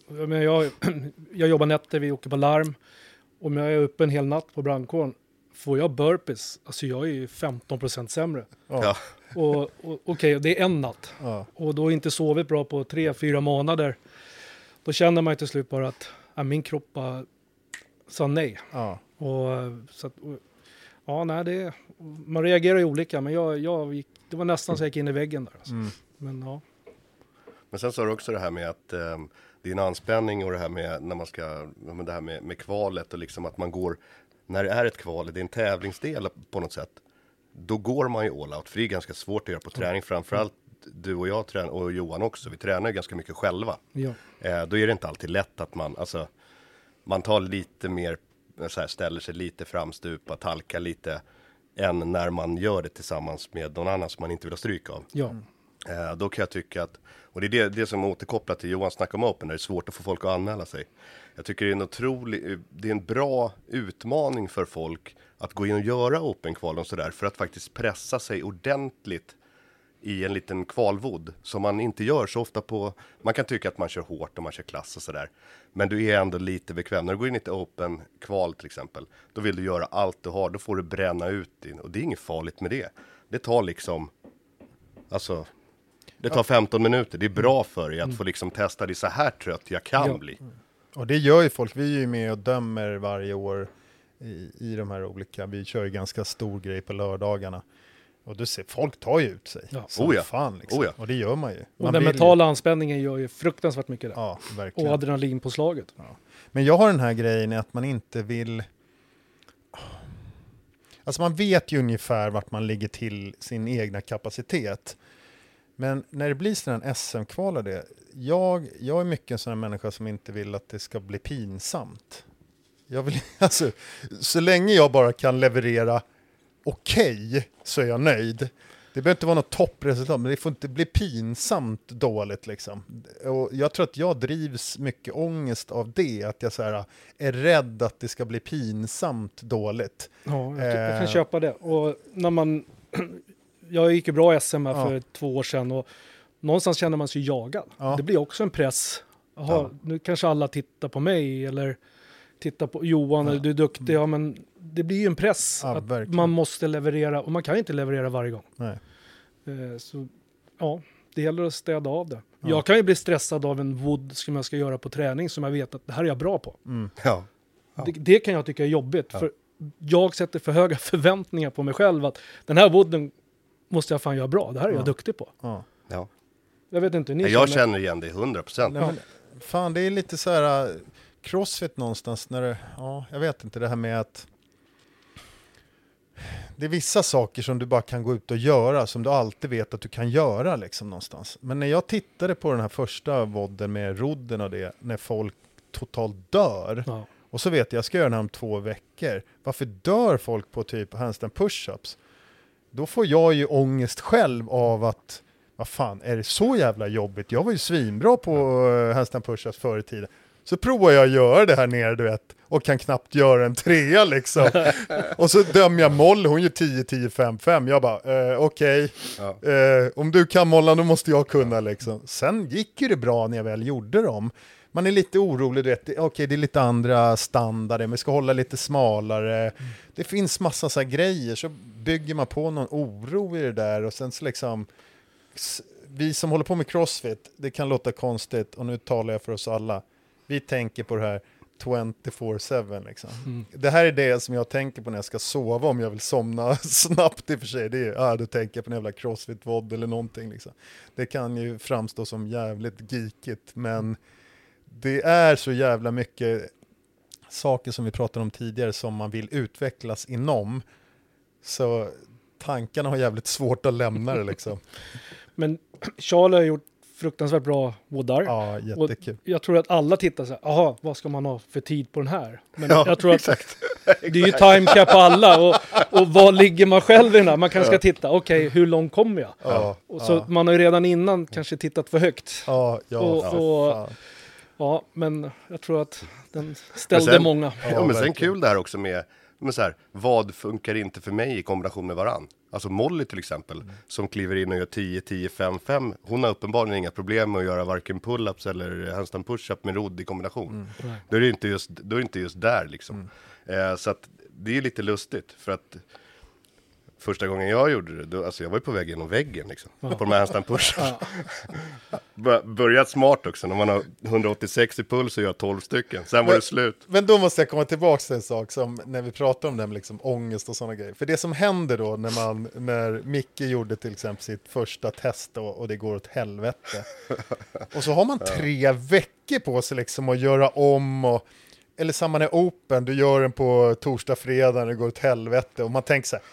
jag, menar, jag, jag jobbar nätter, vi åker på larm. Om jag är uppe en hel natt på brandkåren, får jag burpees, alltså jag är ju 15% sämre. Ja. Och, och okej, det är en natt. ja, Och då inte sovit bra på tre, fyra månader. Då känner man ju till slut bara att ja, min kropp bara sa nej. ja. Och, så att, och, Ja, nej, det, man reagerar ju olika, men jag, jag gick, det var nästan så jag gick in i väggen där. Alltså. Mm. Men ja, Men sen sa du också det här med att eh, det är en anspänning och det här med när man ska, men det här med, med kvalet och liksom att man går, när det är ett kval, det är en tävlingsdel på något sätt, då går man ju all out, för det är ganska svårt att göra på träning, framförallt du och jag tränar, och Johan också, vi tränar ju ganska mycket själva. ja. Eh, då är det inte alltid lätt att man, alltså, man tar lite mer, så här, ställer sig lite framstupa, halkar lite, än när man gör det tillsammans med någon annan som man inte vill ha stryk av. ja. Eh, då kan jag tycka att, och det är det, det som återkopplat till Johan snack om Open, där det är svårt att få folk att anmäla sig. Jag tycker det är en otrolig, det är en bra utmaning för folk att gå in och göra Open-kval och sådär, för att faktiskt pressa sig ordentligt i en liten kvalvod som man inte gör så ofta på, man kan tycka att man kör hårt och man kör klass och sådär. Men du är ändå lite bekväm. När du går in i ett open kval till exempel, då vill du göra allt du har, då får du bränna ut din, och det är inget farligt med det. Det tar liksom, alltså, det tar 15 minuter, det är bra för dig att få liksom testa, det är så här trött jag kan Ja. bli. Och det gör ju folk, vi är ju med och dömer varje år i, i de här olika, vi kör ju ganska stor grej på lördagarna. Och du ser, folk tar ju ut sig. Ja. Som Oh ja. fan liksom. Oh ja. Och det gör man ju. Och Man den vill ju- mentala anspänningen gör ju fruktansvärt mycket där. Ja, och verkligen. adrenalinpåslaget. Men jag har den här grejen att man inte vill... Alltså man vet ju ungefär vart man ligger till sin egna kapacitet. Men när det blir sådana SM-kval och det, jag, jag är mycket en sån här människa som inte vill att det ska bli pinsamt. Jag vill, alltså, så länge jag bara kan leverera okej så är jag nöjd. Det behöver inte vara något toppresultat, men det får inte bli pinsamt dåligt liksom. Och jag tror att jag drivs mycket ångest av det, att jag så här, är rädd att det ska bli pinsamt dåligt. Ja, jag, jag kan Eh. köpa det. Och när man... jag gick ju bra i SM här Ja. för två år sedan och någonstans känner man sig jagad. Ja. Det blir också en press. Jaha, Ja. nu kanske alla tittar på mig eller tittar på Johan eller du är duktig. Ja, men det blir ju en press Ja, att verkligen. man måste leverera och man kan inte leverera varje gång. Nej. Eh, så ja, det gäller att städa av det. Jag kan ju bli stressad av en wood som jag ska göra på träning som jag vet att det här är jag bra på. Ja. Det, det kan jag tycka är jobbigt. För jag sätter för höga förväntningar på mig själv att den här wooden måste jag fan göra bra. Det här är jag Ja. duktig på. Ja. ja. Jag vet inte ni Jag känner igen det 100 procent. Men, fan, det är lite så här äh, crossfit någonstans när det, ja, jag vet inte det här med att det är vissa saker som du bara kan gå ut och göra som du alltid vet att du kan göra liksom någonstans. Men när jag tittade på den här första vodden med rodden och det, när folk totalt dör, Ja. och så vet jag, jag ska göra den här om två veckor. Varför dör folk på typ handstand push-ups? Då får jag ju ångest själv av att, vad fan, är det så jävla jobbigt? Jag var ju svinbra på uh, handstand push-ups förr i tiden. Så provar jag att göra det här nere, du vet, och kan knappt göra en trea liksom. och så dömer jag moll, hon gör 10, 10, 5, 5. Jag bara, eh, okej, Ja. eh, om du kan mollan då måste jag kunna liksom. Sen gick ju det bra när jag väl gjorde dem. Man är lite orolig, du vet, det- okej det är lite andra standarder, vi ska hålla lite smalare. Det finns massa så grejer, så bygger man på någon oro i det där och sen så liksom vi som håller på med crossfit, det kan låta konstigt och nu talar jag för oss alla. Vi tänker på det här 24-7 liksom. Mm. Det här är det som jag tänker på när jag ska sova om jag vill somna snabbt i och för sig. Det är, ah, då tänker jag på en jävla crossfit-vod eller någonting liksom. Det kan ju framstå som jävligt geekigt men det är så jävla mycket saker som vi pratade om tidigare som man vill utvecklas inom. Så tankarna har jävligt svårt att lämna det liksom. Men Charlie har gjort fruktansvärt bra woodar. Ja, och jättekul. jag tror att alla tittar så här, jaha, vad ska man ha för tid på den här? Men Ja, jag tror att det är ju time cap på alla och, och vad ligger man själv i den här? Man kanske ska titta, okej, hur långt kommer jag? Ja, Och så ja, man har ju redan innan kanske tittat för högt. ja, ja, och- ja, och-. Ja, men jag tror att den ställde sen- många. Ja, men sen verkligen. kul det här också med, med så här, vad funkar inte för mig i kombination med varann? Alltså Molly till exempel, som kliver in och gör 10, 10, 5, 5. Hon har uppenbarligen inga problem med att göra varken pull-ups eller handstand push-up med rodd i kombination. Nej. Då är det inte just, då är det inte just där liksom. Eh, så att det är lite lustigt för att Första gången jag gjorde det, då, alltså jag var ju på väg genom väggen liksom. Ja. På de här handstand push. Ja. Bör- Börjat smart också, när man har 186 i puls och gör 12 stycken. Sen var Men- det slut. Men då måste jag komma tillbaka till en sak som när vi pratar om det med liksom ångest och sådana grejer. För det som händer då när, man, när Micke gjorde till exempel sitt första test och, och det går åt helvete. Och så har man tre veckor på sig liksom att göra om och eller samma när Open, du gör den på torsdag, fredag, det går åt helvete och man tänker så här,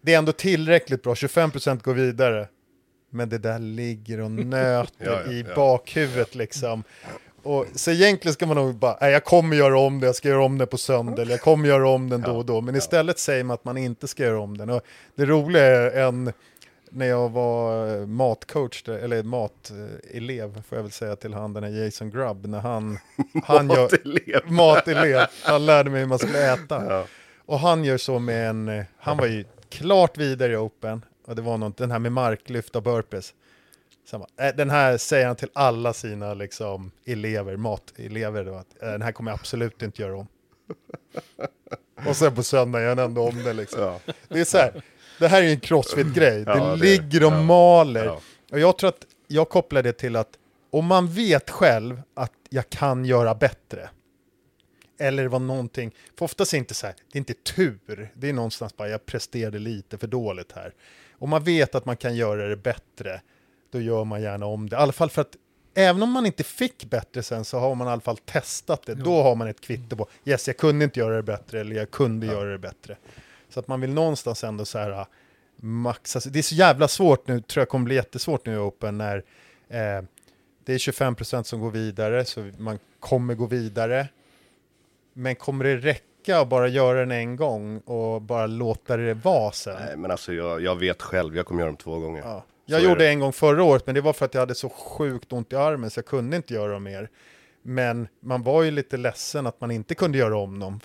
det är ändå tillräckligt bra, 25% går vidare. Men det där ligger och nöter Ja, ja, i ja. bakhuvudet liksom. Och, så egentligen ska man nog bara, nej jag kommer göra om det, jag ska göra om det på söndag, eller jag kommer göra om den då och då. Men istället säger man att man inte ska göra om den. Och det roliga är en, när jag var eh, matcoach, eller matelev får jag väl säga till han, den här Jason Grubb, när han, han gör, Matelev. han lärde mig hur man skulle äta. Och han gör så med en, eh, han var ju klart vidare i Open, och det var något, den här med marklyft och burpees. "Äh, den här säger han till alla sina liksom, elever, matelever, då, att "Äh, den här kommer jag absolut inte göra om. och sen på söndag gör han ändå om det liksom. Ja. Det är så här, det här är en crossfit-grej, Ja, det är det. ligger och Ja. maler. Ja. Och jag tror att jag kopplar det till att om man vet själv att jag kan göra bättre, eller det var någonting, för oftast är det inte så här, det är inte tur, det är någonstans bara jag presterade lite för dåligt här. Om man vet att man kan göra det bättre, då gör man gärna om det. I alla fall för att även om man inte fick bättre sen så har man i alla fall testat det. Då har man ett kvitto på, yes jag kunde inte göra det bättre eller jag kunde göra det bättre. Så att man vill någonstans ändå så här maxa, det är så jävla svårt nu, tror jag kommer bli jättesvårt nu i Open när eh, det är 25% som går vidare, så man kommer gå vidare. Men kommer det räcka att bara göra den en gång och bara låta det vara sen? Nej, men alltså jag, jag vet själv, jag kommer göra dem två gånger. Ja. Så Jag är gjorde det. en gång förra året, men det var för att jag hade så sjukt ont i armen så jag kunde inte göra mer. Men man var ju lite ledsen att man inte kunde göra om dem.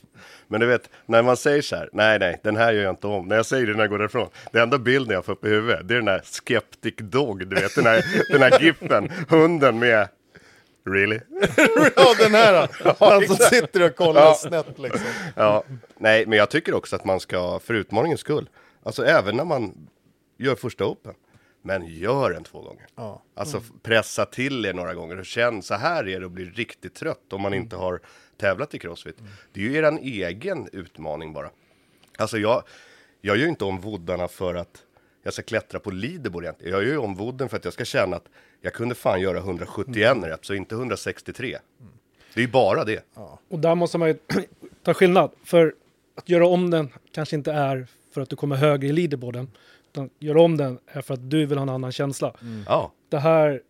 Men du vet, när man säger så här, nej nej, den här gör jag inte om. När jag säger det när jag går därifrån, det enda bilden jag får upp i huvudet, det är den här skeptic dog, du vet den här, den här giffen, hunden med, really? ja, den här! Han som sitter och kollar Ja. snett liksom. Ja, nej, men jag tycker också att man ska, för utmaningens skull, alltså även när man gör första open, men gör den två gånger. Ja. Alltså f- pressa till er några gånger och känn så här är det att bli riktigt trött om man inte har tävlat i crossfit. Det är ju eran egen utmaning bara. Alltså jag, jag gör ju inte om voddarna för att jag ska klättra på leaderboard egentligen. Jag gör ju om vodden för att jag ska känna att jag kunde fan göra 171 reps och inte 163. Det är ju bara det. Och där måste man ju ta skillnad. För att göra om den kanske inte är för att du kommer högre i leaderboarden. Utan göra om den är för att du vill ha en annan känsla. Ja, Det här...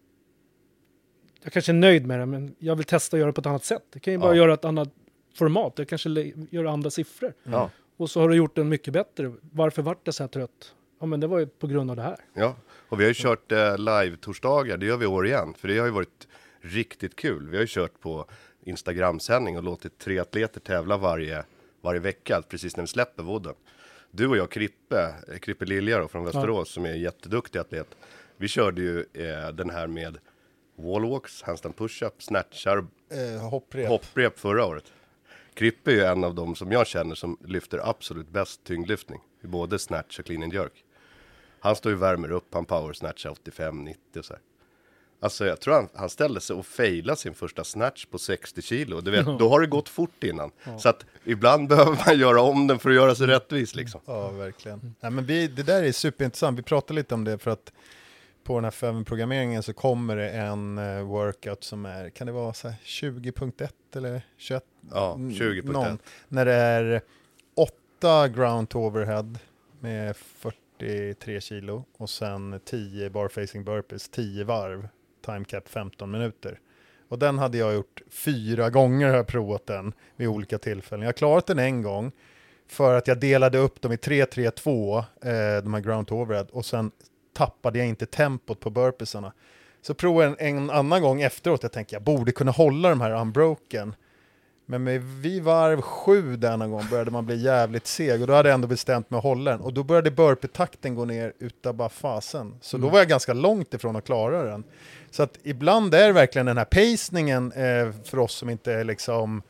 Jag kanske är nöjd med det, men jag vill testa att göra det på ett annat sätt. Jag kan ju bara Ja. göra ett annat format. Jag kanske gör andra siffror. ja, Och så har du gjort den mycket bättre. Varför vart det så här trött? Ja, men det var ju på grund av det här. ja. Och vi har ju kört eh, live-torsdagar, det gör vi i år igen. För det har ju varit riktigt kul. Vi har ju kört på Instagram-sändning och låtit tre atleter tävla varje, varje vecka, precis när vi släpper vodden. Du och jag, Krippe, eh, Krippe Lilja då, från Västerås, som är en jätteduktig atlet. Vi körde ju eh, den här med wallwalks, handstand push-up, snatchar, Eh, hopprep. hopprep förra året. Krippe är ju en av dem som jag känner som lyfter absolut bäst tyngdlyftning. Både snatch och clean and jerk. Han står ju och värmer upp, han power snatchar 85-90 och så här. Alltså jag tror han, han ställde sig och failade sin första snatch på 60 kilo. Du vet, då har det gått fort innan. Så att ibland behöver man göra om den för att göra sig rättvis liksom. Ja, verkligen. Nej, men vi, det där är superintressant. Vi pratade lite om det för att på den här 5-programmeringen så kommer det en eh, workout som är, kan det vara så här 20.1 eller 21? Ja, Mm, 20.1. någon. När det är 8 ground to overhead med 43 kilo och sen 10 bar facing burpees, 10 varv, time cap 15 minuter. Och den hade jag gjort fyra gånger, har jag provat den vid olika tillfällen. Jag har klarat den en gång för att jag delade upp dem i 3-3-2, eh, de här ground to overhead, och sen tappade jag inte tempot på burpeesarna. Så provade jag en, en annan gång efteråt, jag tänkte jag borde kunna hålla de här unbroken. Men med vid varv sju denna gång började man bli jävligt seg och då hade jag ändå bestämt mig att hålla den. Och då började burpee-takten gå ner utav bara fasen. Så då var jag ganska långt ifrån att klara den. Så att ibland är verkligen den här pacingen eh, för oss som inte är liksom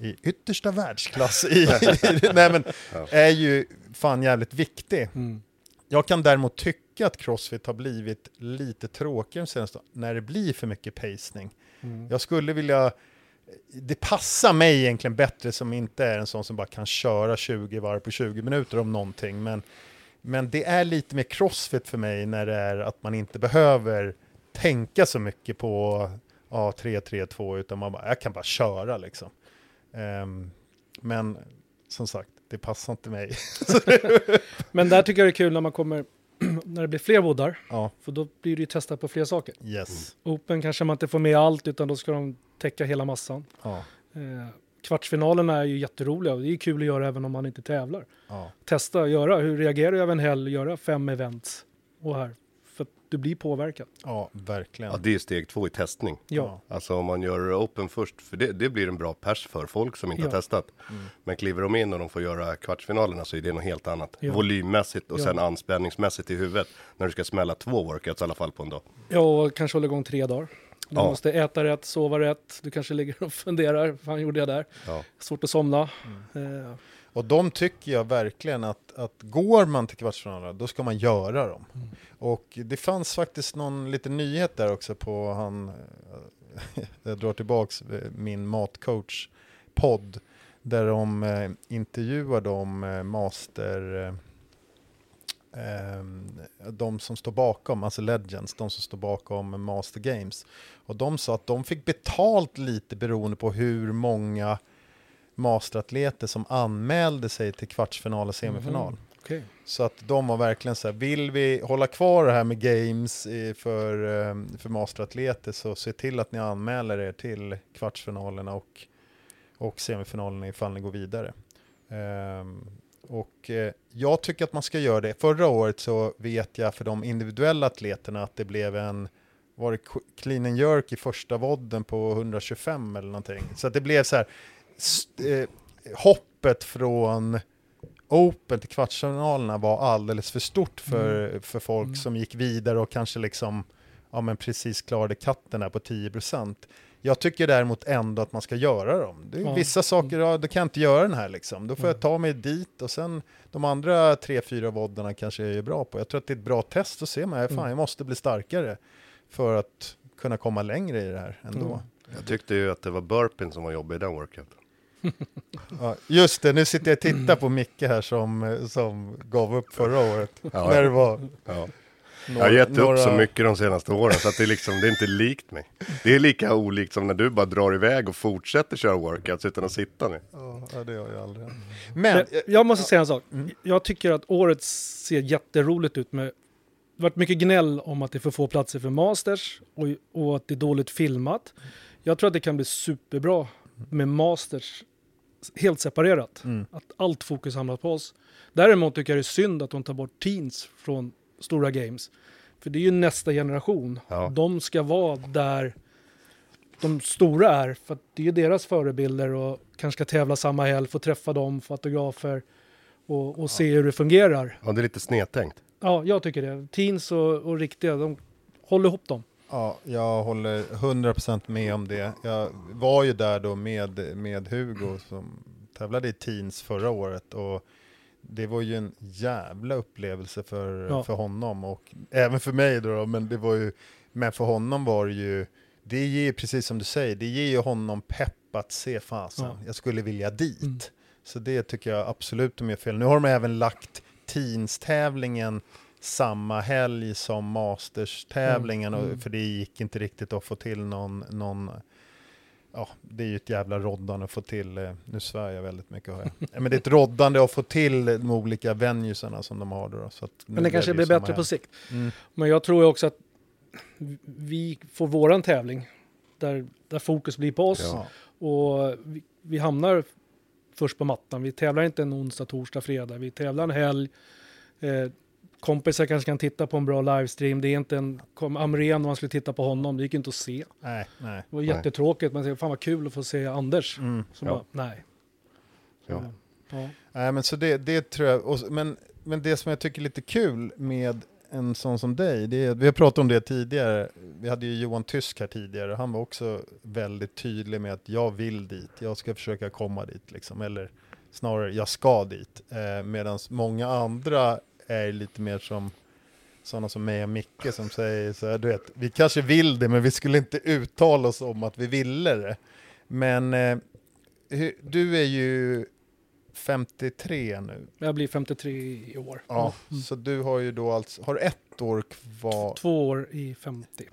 i yttersta världsklass i, nej men, är ju fan jävligt viktig. Mm. Jag kan däremot tycka att Crossfit har blivit lite tråkigare senaste när det blir för mycket pacing. Mm. Jag skulle vilja, det passar mig egentligen bättre som inte är en sån som bara kan köra 20 varv på 20 minuter om någonting, men, men det är lite mer crossfit för mig när det är att man inte behöver tänka så mycket på ja, 3, 3, 2, utan man bara, jag kan bara köra liksom. Um, men som sagt, det passar inte mig. Men där tycker jag det är kul när man kommer, när det blir fler voddar, ja, för då blir det ju testat på fler saker. yes. Open kanske man inte får med allt, utan då ska de täcka hela massan. Ja, Eh, kvartsfinalerna är ju jätteroliga och det är kul att göra även om man inte tävlar. ja. Testa, göra, hur reagerar jag över en helg, göra fem events och här. Du blir påverkad. ja verkligen. Ja, det är steg två i testning. Ja. Alltså om man gör open först, för det, det blir en bra pers för folk som inte Ja. har testat. Mm. Men kliver de in och de får göra kvartsfinalerna så är det något helt annat. Ja. Volymmässigt och Ja. sen anspänningsmässigt i huvudet. När du ska smälla två workouts i alla fall på en dag. Ja, och kanske hålla igång tre dagar. Du Ja. måste äta rätt, sova rätt. Du kanske ligger och funderar, vad fan gjorde jag där? Ja. Svårt att somna. Mm. Eh, Och de tycker jag verkligen att, att går man till kvartsfinalerna, då ska man göra dem. Mm. Och det fanns faktiskt någon liten nyhet där också på han, eh, jag drar tillbaks eh, min matcoach-podd, där de eh, intervjuar de eh, master, eh, ehm, de som står bakom, alltså Legends, de som står bakom Master Games. Och de sa att de fick betalt lite beroende på hur många masteratleter som anmälde sig till kvartsfinal och semifinal. Mhm. Okej. Så att de var verkligen så här, vill vi hålla kvar det här med games för, eh, för masteratleter så se till att ni anmäler er till kvartsfinalerna och, och semifinalerna ifall ni går vidare. Ehm, och eh, jag tycker att man ska göra det. Förra året så vet jag för de individuella atleterna att det blev en var det clean and jerk i första vodden på 125 eller någonting. Så att det blev så här, eh, hoppet från Open till kvartsfinalerna var alldeles för stort för, för folk Mm. som gick vidare och kanske liksom, ja men precis klarade katten där på 10%. Jag tycker däremot ändå att man ska göra dem. Det är Ja. Vissa saker, ja, då kan jag inte göra den här liksom. Då får jag ta mig dit och sen de andra tre, fyra voddarna kanske jag är bra på. Jag tror att det är ett bra test, ser man, ja, fan Mm. jag måste bli starkare för att kunna komma längre i det här ändå. Mm. Jag tyckte ju att det var burpin som var jobbig i den workouten. Ja, just det, nu sitter jag och tittar på Micke här som, som gav upp förra året. Ja. När det var Ja. några, Jag har gett upp några- så mycket de senaste åren så att det är liksom, det är inte likt mig. Det är lika olikt som när du bara drar iväg och fortsätter köra workouts utan att sitta ner. Ja, det gör jag aldrig. Men, Men, eh, jag måste säga en sak. Mm. Jag tycker att året ser jätteroligt ut med det har varit mycket gnäll om att det är för få platser för masters och, och att det är dåligt filmat. Jag tror att det kan bli superbra med masters helt separerat. Mm. Att allt fokus hamnar på oss. Däremot tycker jag det är synd att de tar bort teens från stora games. För det är ju nästa generation. Ja. De ska vara där de stora är. För att det är ju deras förebilder och kanske ska tävla samma helg, få träffa dem, få autografer och, och se hur det fungerar. Ja, det är lite snedtänkt. Ja, jag tycker det. Teens och, och riktiga, de håller ihop dem. Ja, jag håller 100% med om det. Jag var ju där då med, med Hugo som tävlade i teens förra året och det var ju en jävla upplevelse för, Ja. för honom och även för mig då, då, men det var ju, men för honom var det ju, det ger precis som du säger, det ger ju honom pepp att se fasen, Ja. jag skulle vilja dit. Mm. Så det tycker jag absolut de gör fel. Nu har de även lagt teens-tävlingen samma helg som Masters-tävlingen, Mm. och- för det gick inte riktigt att få till någon, någon ja, det är ju ett jävla roddande att få till, eh, nu svär jag väldigt mycket har jag. Ja, Men det är ett roddande att få till de olika venuesarna som de har då. Så Men det kanske blir bättre på helg. sikt. Mm. Men jag tror också att vi får våran tävling där, där fokus blir på oss. Ja. Och vi, vi hamnar först på mattan. Vi tävlar inte en onsdag, torsdag, fredag. Vi tävlar en helg. Eh, kompisar kanske kan titta på en bra livestream. Det är inte en kom, Amrén om man skulle titta på honom. Det gick inte att se. Nej, nej. Det var jättetråkigt. Säger, fan vad kul att få se Anders. Mm. Så Ja. bara, nej. Ja. Ja. Nej, men så det, det tror jag, och, men, men det som jag tycker är lite kul med en sån som dig, det är, vi har pratat om det tidigare, vi hade ju Johan Tysk här tidigare, han var också väldigt tydlig med att jag vill dit, jag ska försöka komma dit liksom, eller snarare jag ska dit. Eh, Medan många andra är lite mer som sådana som mig och Micke som säger så här, du vet, vi kanske vill det men vi skulle inte uttala oss om att vi ville det. Men eh, du är ju 53 nu. Jag blir 53 i år. Ja, Mm. så du har ju då alltså, har ett år kvar? Två år i 50.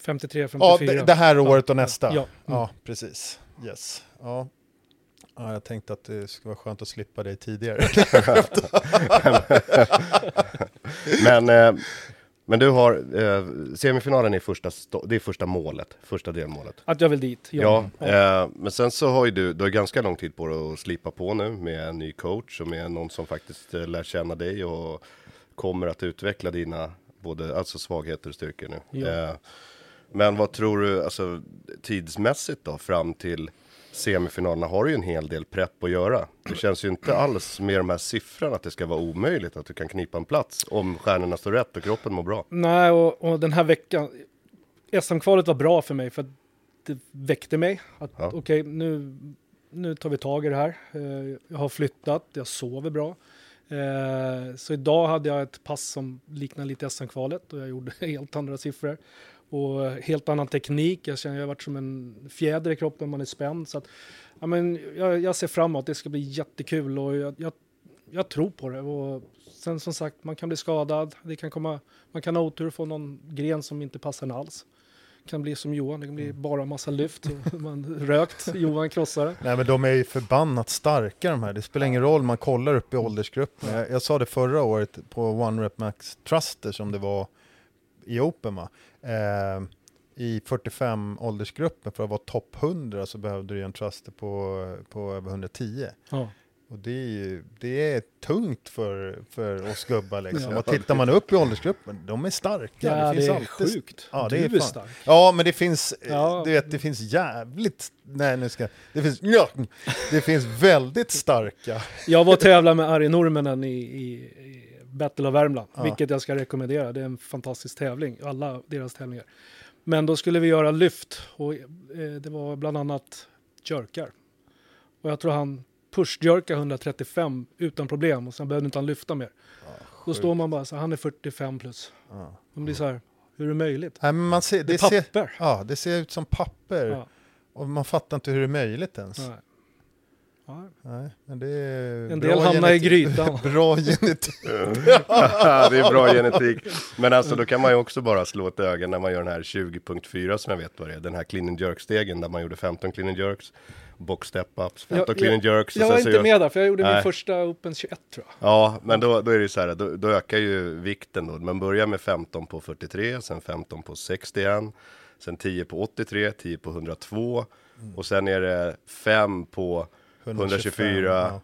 53, Ja, 54. det, det här året och nästa? Ja. ja Mm. precis. Yes. Ja. Ja, jag tänkte att det skulle vara skönt att slippa dig tidigare. Men, eh, men du har eh, semifinalen är första, det är första målet, första delmålet. Att jag vill dit. Ja, eh, men sen så har ju du, du har ganska lång tid på dig att slipa på nu med en ny coach och med någon som faktiskt lär känna dig och kommer att utveckla dina både alltså svagheter och styrkor nu. Ja. Men vad tror du, alltså tidsmässigt då, fram till semifinalerna har du ju en hel del prepp att göra. Det känns ju inte alls med de här siffrorna att det ska vara omöjligt att du kan knipa en plats om stjärnorna står rätt och kroppen mår bra. Nej, och, och den här veckan, SM-kvalet var bra för mig för att det väckte mig. Att Ja. okej, nu, nu tar vi tag i det här. Eh, Jag har flyttat, jag sover bra. Eh, Så idag hade jag ett pass som liknar lite SM-kvalet och jag gjorde helt andra siffror. Och helt annan teknik, jag känner jag har varit som en fjäder i kroppen, man är spänd. Så att, ja, men jag, jag ser framåt, det ska bli jättekul och jag, jag, jag tror på det. Och sen som sagt, man kan bli skadad, det kan komma, man kan ha otur och få någon gren som inte passar en alls. Det kan bli som Johan, det kan bli bara massa lyft. och Man rökt, Johan krossar det. Nej men de är ju förbannat starka de här. Det spelar ingen roll, man kollar upp i åldersgruppen. Jag, jag sa det förra året på One Rep Max Truster som det var i Open va? Eh, I 45 åldersgruppen för att vara topp 100 så behövde du en Truster på, på över 110. Ja. Och det är, ju, det är tungt för, för oss gubbar liksom. Ja. Och tittar man upp i åldersgruppen, de är starka. Ja, det, finns är alltid- sjukt. Ja, det du är är stark. Ja, men det finns, eh, Ja. du vet, det finns jävligt, nej nu ska, det finns, ja, det finns väldigt starka. Jag var och tävlade med Ari Nurmenen i, i, i Battle of Värmland, Ja. vilket jag ska rekommendera. Det är en fantastisk tävling, alla deras tävlingar. Men då skulle vi göra lyft och eh, det var bland annat jerkar. Och jag tror han pushjerkade 135 utan problem och sen behövde inte han lyfta mer. Då står man bara så han är 45 plus. Ja. Man blir så här, hur är det möjligt? Nej, men man ser, Det det, är ser, papper. ja, det ser ut som papper Ja, och man fattar inte hur det är möjligt ens. nej. Nej, men det är En bra del hamnar i genetik. grytan. bra genetik. det är bra genetik. Men alltså då kan man ju också bara slå ett öga när man gör den här 20.4 som jag vet vad det är. Den här clean and jerk-stegen där man gjorde 15 clean and jerks, box step-ups, 15 Jag- clean and jerks. Jag var inte gör- med där, för jag gjorde Nej. min första Open 21 tror jag. Ja, men då, då är det så här, då, då ökar ju vikten då. Man börjar med 15 på 43, sen 15 på 61, sen 10 på 83, 10 på 102 och sen är det 5 på 124 ja.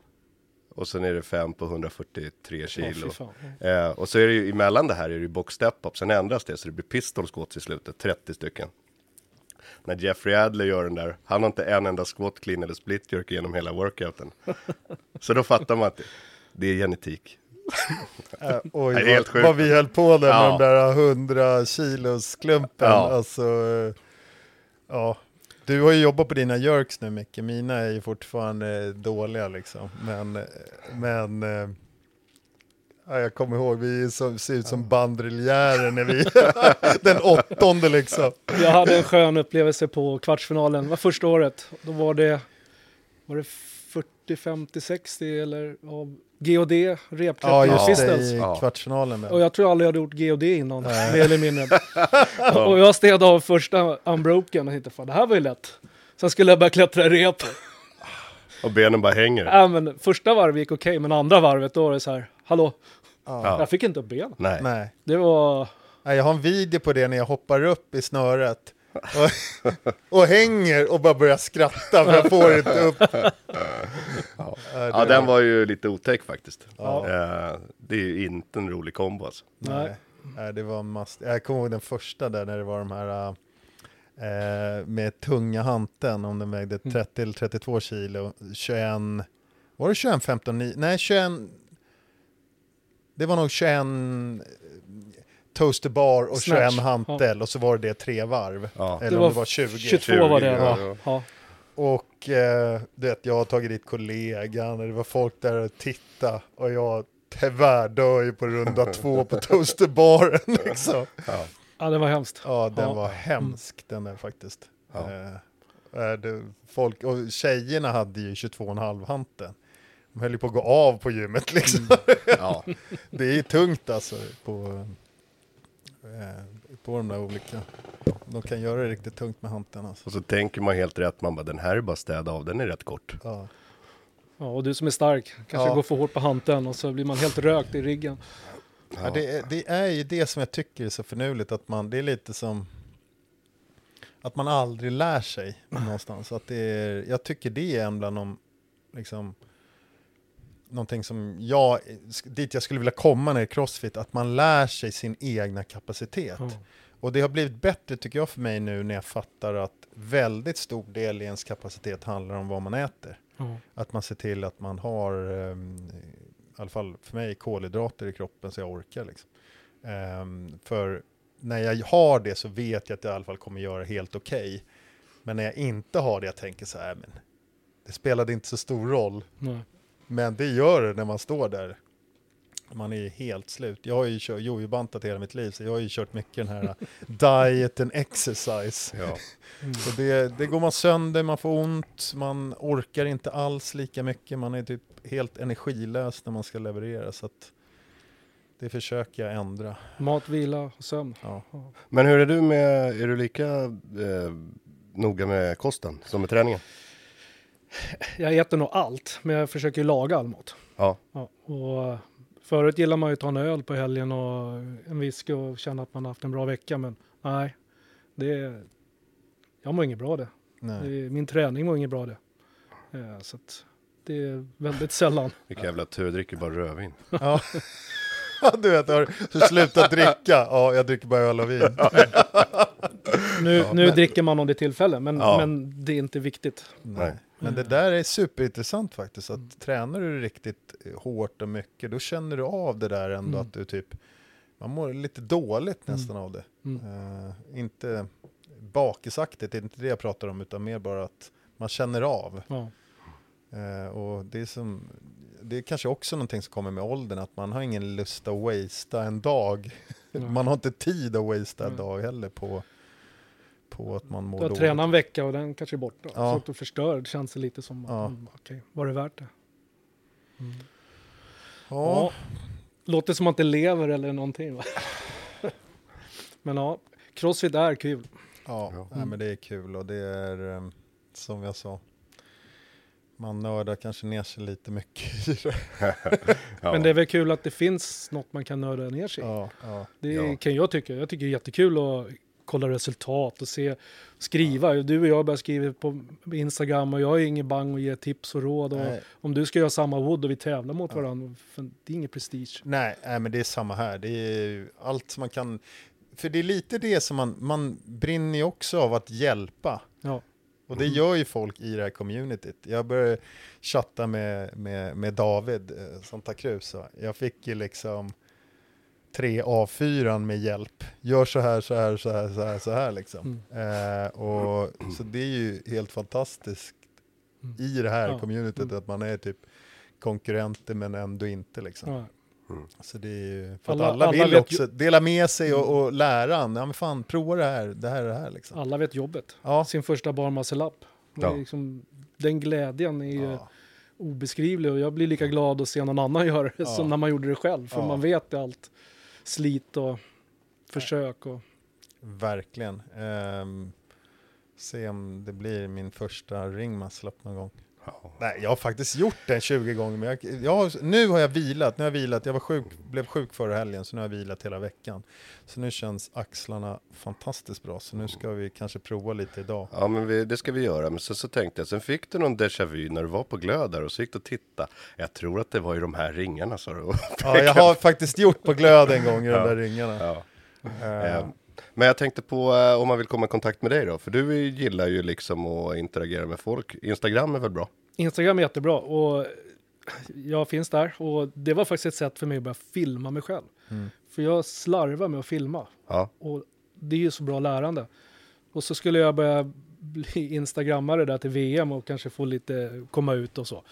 och sen är det 5 på 143 Ja, kilo. fan. Eh, och så är det ju emellan det här är det ju box step up, sen ändras det så det blir pistol squats i slutet, 30 stycken. När Jeffrey Adler gör den där, han har inte en enda squat clean eller split jerk genom hela workouten. så då fattar man att det, det är genetik. Äh, oj, Det är helt vad, sjukt. vad vi höll på där Ja. med de där 100 kilos klumpen. Ja. Alltså, eh, ja. Du har ju jobbat på dina jerks nu Micke, mina är ju fortfarande dåliga liksom. Men, men eh, ja, jag kommer ihåg, vi så, ser ut som bandriljärer när vi, den åttonde liksom. Jag hade en skön upplevelse på kvartsfinalen. Det var första året. Då var det, var det 40, 50, 60 eller av GOD, Ja, och det, pistols. i Ja. kvartsfinalen. Och jag tror aldrig jag hade gjort GOD innan, mer eller mindre. och jag städade av första unbroken och tänkte fan det här var ju lätt. Sen skulle jag börja klättra i rep. Och benen bara hänger. Ja, men första varvet gick okej, men andra varvet då var det så här, hallå, Ja. jag fick inte upp benen. Nej. Nej. Det var, Nej, jag har en video på det när jag hoppar upp i snöret och, och hänger och bara börjar skratta för jag får inte upp. Ja, Ja, det- den var ju lite otäck faktiskt. Ja. Eh, det är ju inte en rolig kombo alltså. nej. Nej, det var mast. Jag kommer ihåg den första där när det var de här eh, med tunga hanteln om den vägde 30 eller 32 kilo. 21, var det 21, 15, 9? Nej 21, det var nog 21 eh, toaster bar och Snatch, 21 hantel och så var det tre varv. Ja. Eller Det om var det var 20. 22 var det, 20, ja. ja. ja. Och eh, du vet, jag har tagit dit kollegan och det var folk där och titta och jag tyvärr dör ju på runda två på toasterbaren liksom. Ja. Ja, det var hemskt. Ja, den Ja. var hemsk den där faktiskt. Ja. Eh, eh, det, folk, och tjejerna hade ju 22,5 hanteln. De höll ju på att gå av på gymmet liksom. Ja. Det är tungt alltså på, på de där olika. De kan göra det riktigt tungt med hanteln alltså. Och så tänker man helt rätt, man bara den här är bara städa av, den är rätt kort. Ja. Ja, och du som är stark kanske Ja. går för hårt på hanteln och så blir man helt rökt i ryggen. Ja, det, är, det är ju det som jag tycker är så förnuligt, att man, det är lite som att man aldrig lär sig någonstans. Att det är, jag tycker det är en bland de, liksom, någonting som jag, dit jag skulle vilja komma när det är crossfit, att man lär sig sin egna kapacitet. Ja. Och det har blivit bättre tycker jag för mig nu när jag fattar att väldigt stor del i ens kapacitet handlar om vad man äter. Ja. Att man ser till att man har, ehm, i alla fall för mig, kolhydrater i kroppen så jag orkar. Liksom. Ehm, för när jag har det så vet jag att jag i alla fall kommer göra helt okej. Men när jag inte har det, jag tänker så här, men det spelade inte så stor roll. Nej. Men det gör det när man står där. Man är helt slut. Jag har ju kört jojobantat hela mitt liv, så jag har ju kört mycket den här diet and exercise. Ja. Så det, det går man sönder, man får ont, man orkar inte alls lika mycket, man är typ helt energilös när man ska leverera. Så att det försöker jag ändra. Mat, vila och sömn. Ja. Men hur är du med, är du lika eh, noga med kosten som med träningen? Jag äter nog allt, men jag försöker ju laga all mat. Ja. Ja, och förut gillar man ju att ta en öl på helgen och en whisky och känna att man har haft en bra vecka. Men nej, det är, jag mår inget bra det. Nej. min träning mår inget bra det. Eh, Så att det är väldigt sällan. Vilken jävla tur, jag dricker bara rödvin. Ja. du vet, har du slutat dricka? Ja, jag dricker bara öl och vin. Nu, nu dricker man om det är tillfälle, men, Ja. men det är inte viktigt. Nej. Men det där är superintressant faktiskt. Att tränar du riktigt eh, hårt och mycket, då känner du av det där ändå Mm. att du typ, man mår lite dåligt nästan av det. Mm. Eh, inte bakisaktigt, det är inte det jag pratar om, utan mer bara att man känner av. Ja. Eh, och det är, som, det är kanske också någonting som kommer med åldern, att man har ingen lust att wastea en dag. Nej. man har inte tid att wastea en dag heller på, på att man mår Du har dåligt. tränat en vecka och den kanske är borta. Ja. Så att du förstör, det känns det lite som, Ja. mm, okej, var det värt det? Mm. Ja, Låter som att det lever eller någonting va? Men ja, crossfit är kul. Ja, Ja. Nej, men det är kul och det är eh, som jag sa. Man nördar kanske ner sig lite mycket i det. Ja. Men det är väl kul att det finns något man kan nörda ner sig i. Ja, ja. Det Ja. kan jag tycka. Jag tycker det är jättekul att kolla resultat och se, skriva. Du och jag börjar skriva på Instagram och jag ju ingen bang och ger tips och råd. Och Nej. om du ska göra samma wood och vi tävlar mot Ja. varandra, det är ingen prestige. Nej, nej, men det är samma här. Det är allt man kan. För det är lite det som man, man brinner ju också av att hjälpa. Ja. Och det gör ju folk i det här communityt. Jag började chatta med, med, med David Santa Cruz. så Jag fick ju liksom tre A4 med hjälp. Gör så här, så här, så här, så här, så här liksom. Eh, och, så det är ju helt fantastiskt Mm. i det här Ja. communityt Mm. att man är typ konkurrenter men ändå inte liksom. Ja. Så det är ju, för Alla- alla, alla vill också dela med sig och, och lära. Ja men fan, prova det här, det här är det här liksom. Alla vet jobbet. Ja. Sin första är Ja. Liksom, den glädjen är ju Ja. obeskrivlig och jag blir lika glad att se någon annan göra det Ja. som när man gjorde det själv. För man vet allt slit och försök. Och, Verkligen. Ehm, se om det blir min första ringmuscle-up någon gång. Ja. Nej, jag har faktiskt gjort den 20 gånger, men jag, jag har, nu har jag vilat. Nu har jag vilat. Jag var sjuk, blev sjuk förra helgen, så nu har jag vilat hela veckan. Så nu känns axlarna fantastiskt bra, så nu ska vi kanske prova lite idag. Ja men vi, det ska vi göra. Men sen så tänkte jag, sen fick du någon déjà vu när du var på glöd där och så gick du och titta. Jag tror att det var i de här ringarna sa du. Ja, jag har faktiskt gjort på glöd en gång i de Ja. där ringarna. ja. Eh, Men jag tänkte på eh, om man vill komma i kontakt med dig då. För du gillar ju liksom att interagera med folk. Instagram är väl bra? Instagram är jättebra och jag finns där. Och det var faktiskt ett sätt för mig att börja filma mig själv. Mm. För jag slarvar med att filma. Ja. Och det är ju så bra lärande. Och så skulle jag börja bli instagrammare där till VM och kanske få lite, komma ut och så.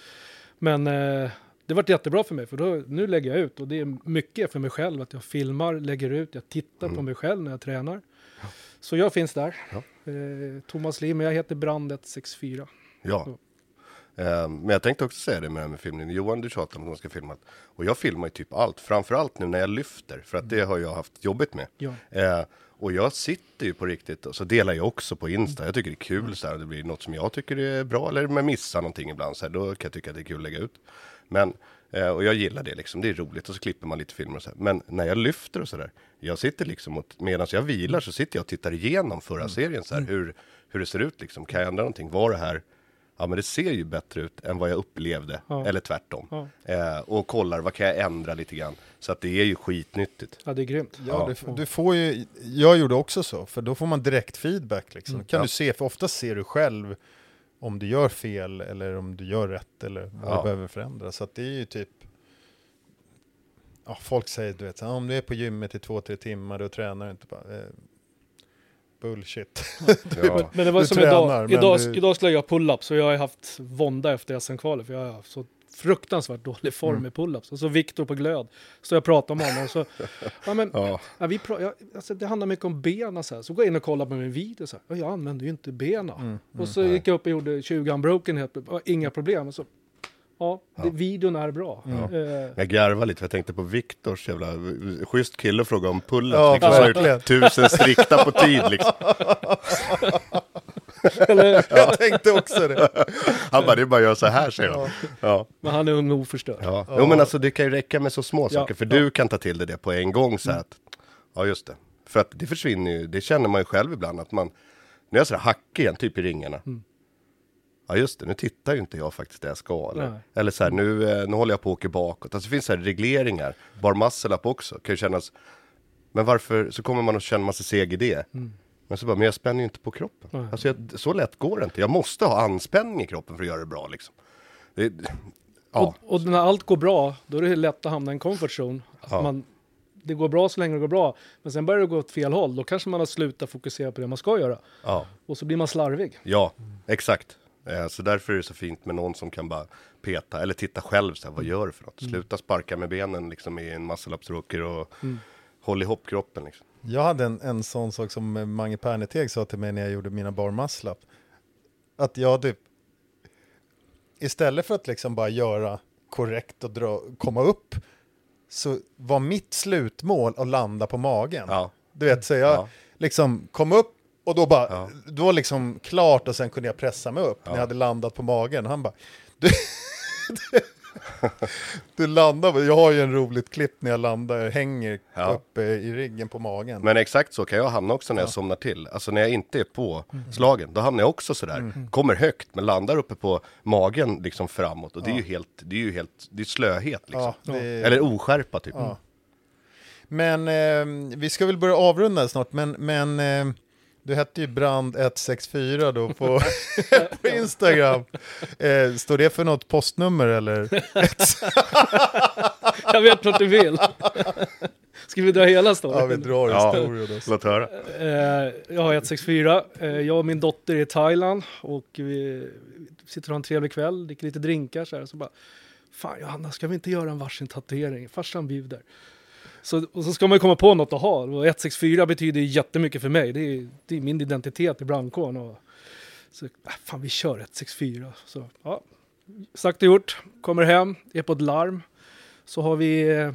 Men eh, det varit jättebra för mig för då, nu lägger jag ut och det är mycket för mig själv att jag filmar, lägger ut, jag tittar på mig själv när jag tränar. Så jag finns där. Ja. Eh, Thomas Lim, jag heter Brand164. Ja. Eh, men jag tänkte också säga det med, det med filmning. Johan, du tjatar om att man ska filma. Och jag filmar ju typ allt. Framförallt nu när jag lyfter. För att det har jag haft jobbigt med. Ja. Eh, och jag sitter ju på riktigt och så delar jag också på Insta. Jag tycker det är kul så här. Det blir något som jag tycker är bra. Eller om jag missar någonting ibland så här. Då kan jag tycka att det är kul att lägga ut. Men, eh, och jag gillar det liksom. Det är roligt. Och så klipper man lite filmer och så här. Men när jag lyfter och så där. Jag sitter liksom och medan jag vilar så sitter jag och tittar igenom förra serien så här. Hur, hur det ser ut liksom. Kan jag ändra någonting? Var det här Ja men det ser ju bättre ut än vad jag upplevde, Ja. eller tvärtom. Ja. Eh, och kollar, vad kan jag ändra lite grann? Så att det är ju skitnyttigt. ja, det är grymt. Ja, du, f- du får ju, jag gjorde också så, för då får man direkt feedback liksom. kan Ja. du se, för ofta ser du själv om du gör fel eller om du gör rätt eller vad Ja. du behöver förändra. Så att det är ju typ, ja, folk säger du vet, så om du är på gymmet i två, tre timmar och tränar inte bara, eh, bullshit. Ja. Men det var Du som tränar, idag. men Idag, du- idag skulle jag göra pull-ups så jag har haft vånda efter SM-kvalet för jag har haft så fruktansvärt dålig form Mm. i pull-ups. Och så Viktor på glöd. Så jag pratade med honom och så, ja men, Ja. ja, vi ja, alltså, det handlar mycket om benen så här. Så går jag in och kollar på min video så här. Ja, jag använder ju inte benen. Mm, och så gick jag upp och gjorde 20 unbroken helt, ja, inga problem. Och så, ja, det, videon är bra. Eh, Jag garvar lite, för jag tänkte på Viktors jävla schysst kille och fråga om pullet. Ja, liksom, tusen strikta på tid liksom. eller, jag tänkte också det. Han bara, det är bara att göra så här säger han. Ja. men han är och oförstörd. Ja. Jo men alltså det kan ju räcka med så små Ja, saker, för ja. Mm. du kan ta till dig det på en gång så här att, ja just det. För att det försvinner ju, det känner man ju själv ibland att man, nu är jag sådär hackig igen, typ i ringarna. Mm. Ja just det, nu tittar ju inte jag faktiskt där jag ska. Eller, Nej. eller så här, nu, eh, nu håller jag på att åka bakåt. Alltså det finns så här regleringar, bar muscle up också, kan ju kännas, men varför, så kommer man att känna sig seg i det. Men så bara, men jag spänner ju inte på kroppen. Nej. Alltså jag, så lätt går det inte. Jag måste ha anspänning i kroppen för att göra det bra liksom. Det, ja. Och, och när allt går bra, då är det lätt att hamna i en comfort zone. Att Ja. man, det går bra så länge det går bra, men sen börjar det gå åt fel håll. Då kanske man har slutat fokusera på det man ska göra. ja. Och så blir man slarvig. Ja, exakt. Eh, Så därför är det så fint med någon som kan bara peta eller titta själv. Så här, vad gör du för något? Sluta sparka med benen liksom i en muscle-ups-rocker och håll ihop kroppen. Liksom. Jag hade en, en sån sak som eh, Mange Perneteg sa till mig när jag gjorde mina bar muscle up. Att jag typ, istället för att liksom bara göra korrekt och dra, komma upp, så var mitt slutmål att landa på magen. Ja. Du vet, så jag Ja. liksom kom upp och då bara, Ja. då var liksom klart och sen kunde jag pressa mig upp när jag hade landat på magen. Han bara, du, du landar, jag har ju en roligt klipp när jag landar, hänger Ja. uppe i ryggen på magen. Men exakt så kan jag hamna också när jag somnar till. Alltså när jag inte är på slagen, då hamnar jag också sådär. Kommer högt, men landar uppe på magen liksom framåt. Och det är ju helt, det är ju helt, det är slöhet liksom. Ja, det, Eller oskärpa typ. Ja. Men eh, vi ska väl börja avrunda snart, men, men eh, du hette ju Brand164 då på, på Instagram. Eh, står det för något postnummer eller? Jag vet vad du vill. Ska vi dra hela storyn? Ja, vi drar Ja. historien då. Låt höra. Eh, jag har 164. Eh, jag och min dotter är i Thailand och vi sitter och har en trevlig kväll, dricker lite drinkar så här. Så bara, fan Johanna, ska vi inte göra en varsin tatuering? Farsan bjuder. Så, och så ska man ju komma på något att ha. Och 164 betyder jättemycket för mig. Det är, det är min identitet i brandkåren. Och, så äh, fan, vi kör 164. Så, ja. Sagt och gjort. Kommer hem, är på ett larm. Så har vi eh,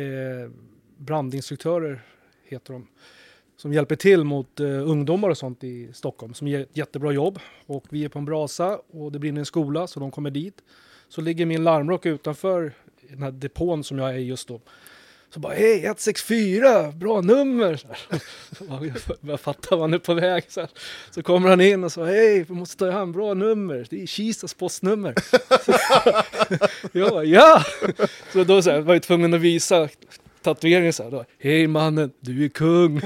eh brandinstruktörer, heter de som hjälper till mot eh, ungdomar och sånt i Stockholm som ger ett jättebra jobb. Och vi är på en brasa och det brinner en skola så de kommer dit. Så ligger min larmrock utanför den här depån som jag är i just då. Så bara hej 164, bra nummer! Så, jag börjar fatta vad han är på väg. Så, här. så kommer han in och så hej vi måste ta hand bra nummer, det är Kistas postnummer. jag bara ja! Så då så här, var jag tvungen att visa tatueringen så här då. Hej mannen, du är kung.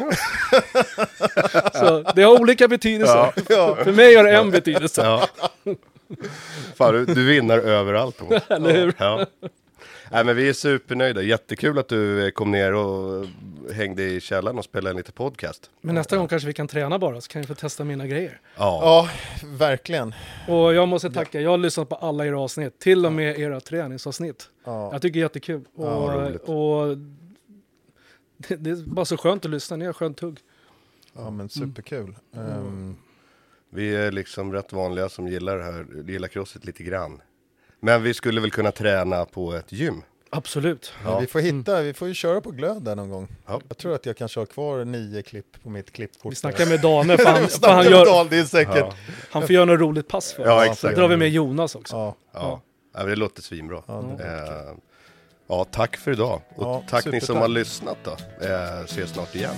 så det har olika betydelser. För mig har det en betydelse. Ja. Fan, du, du vinner överallt. Eller hur? Ja. Nej men vi är supernöjda, jättekul att du eh, kom ner och hängde i källaren och spelade en liten podcast. Men nästa gång kanske vi kan träna bara, så kan vi få testa mina grejer. Ja, Ja, verkligen. Och jag måste tacka, jag har lyssnat på alla era avsnitt, till och med era träningsavsnitt. Ja. Jag tycker det är jättekul. Och, roligt. och det, det är bara så skönt att lyssna, ni har skönt tugg. Ja, men superkul. Ehm, vi är liksom rätt vanliga som gillar det här, gillar crosset lite grann. Men vi skulle väl kunna träna på ett gym? Absolut. men Vi får hitta, vi får ju köra på glöd där någon gång. Ja. Jag tror att jag kanske har kvar nio klipp på mitt klippkort. Vi snackar med Dane, för han, för han, gör, Dan, det är säkert. Ja, han får göra något roligt pass för Ja, exakt. Då drar vi med Jonas också. Ja, ja. ja det låter svinbra. ja, det- Eh, ja, tack för idag. Och Ja, tack ni som supertack. har lyssnat då. Eh, ses snart igen.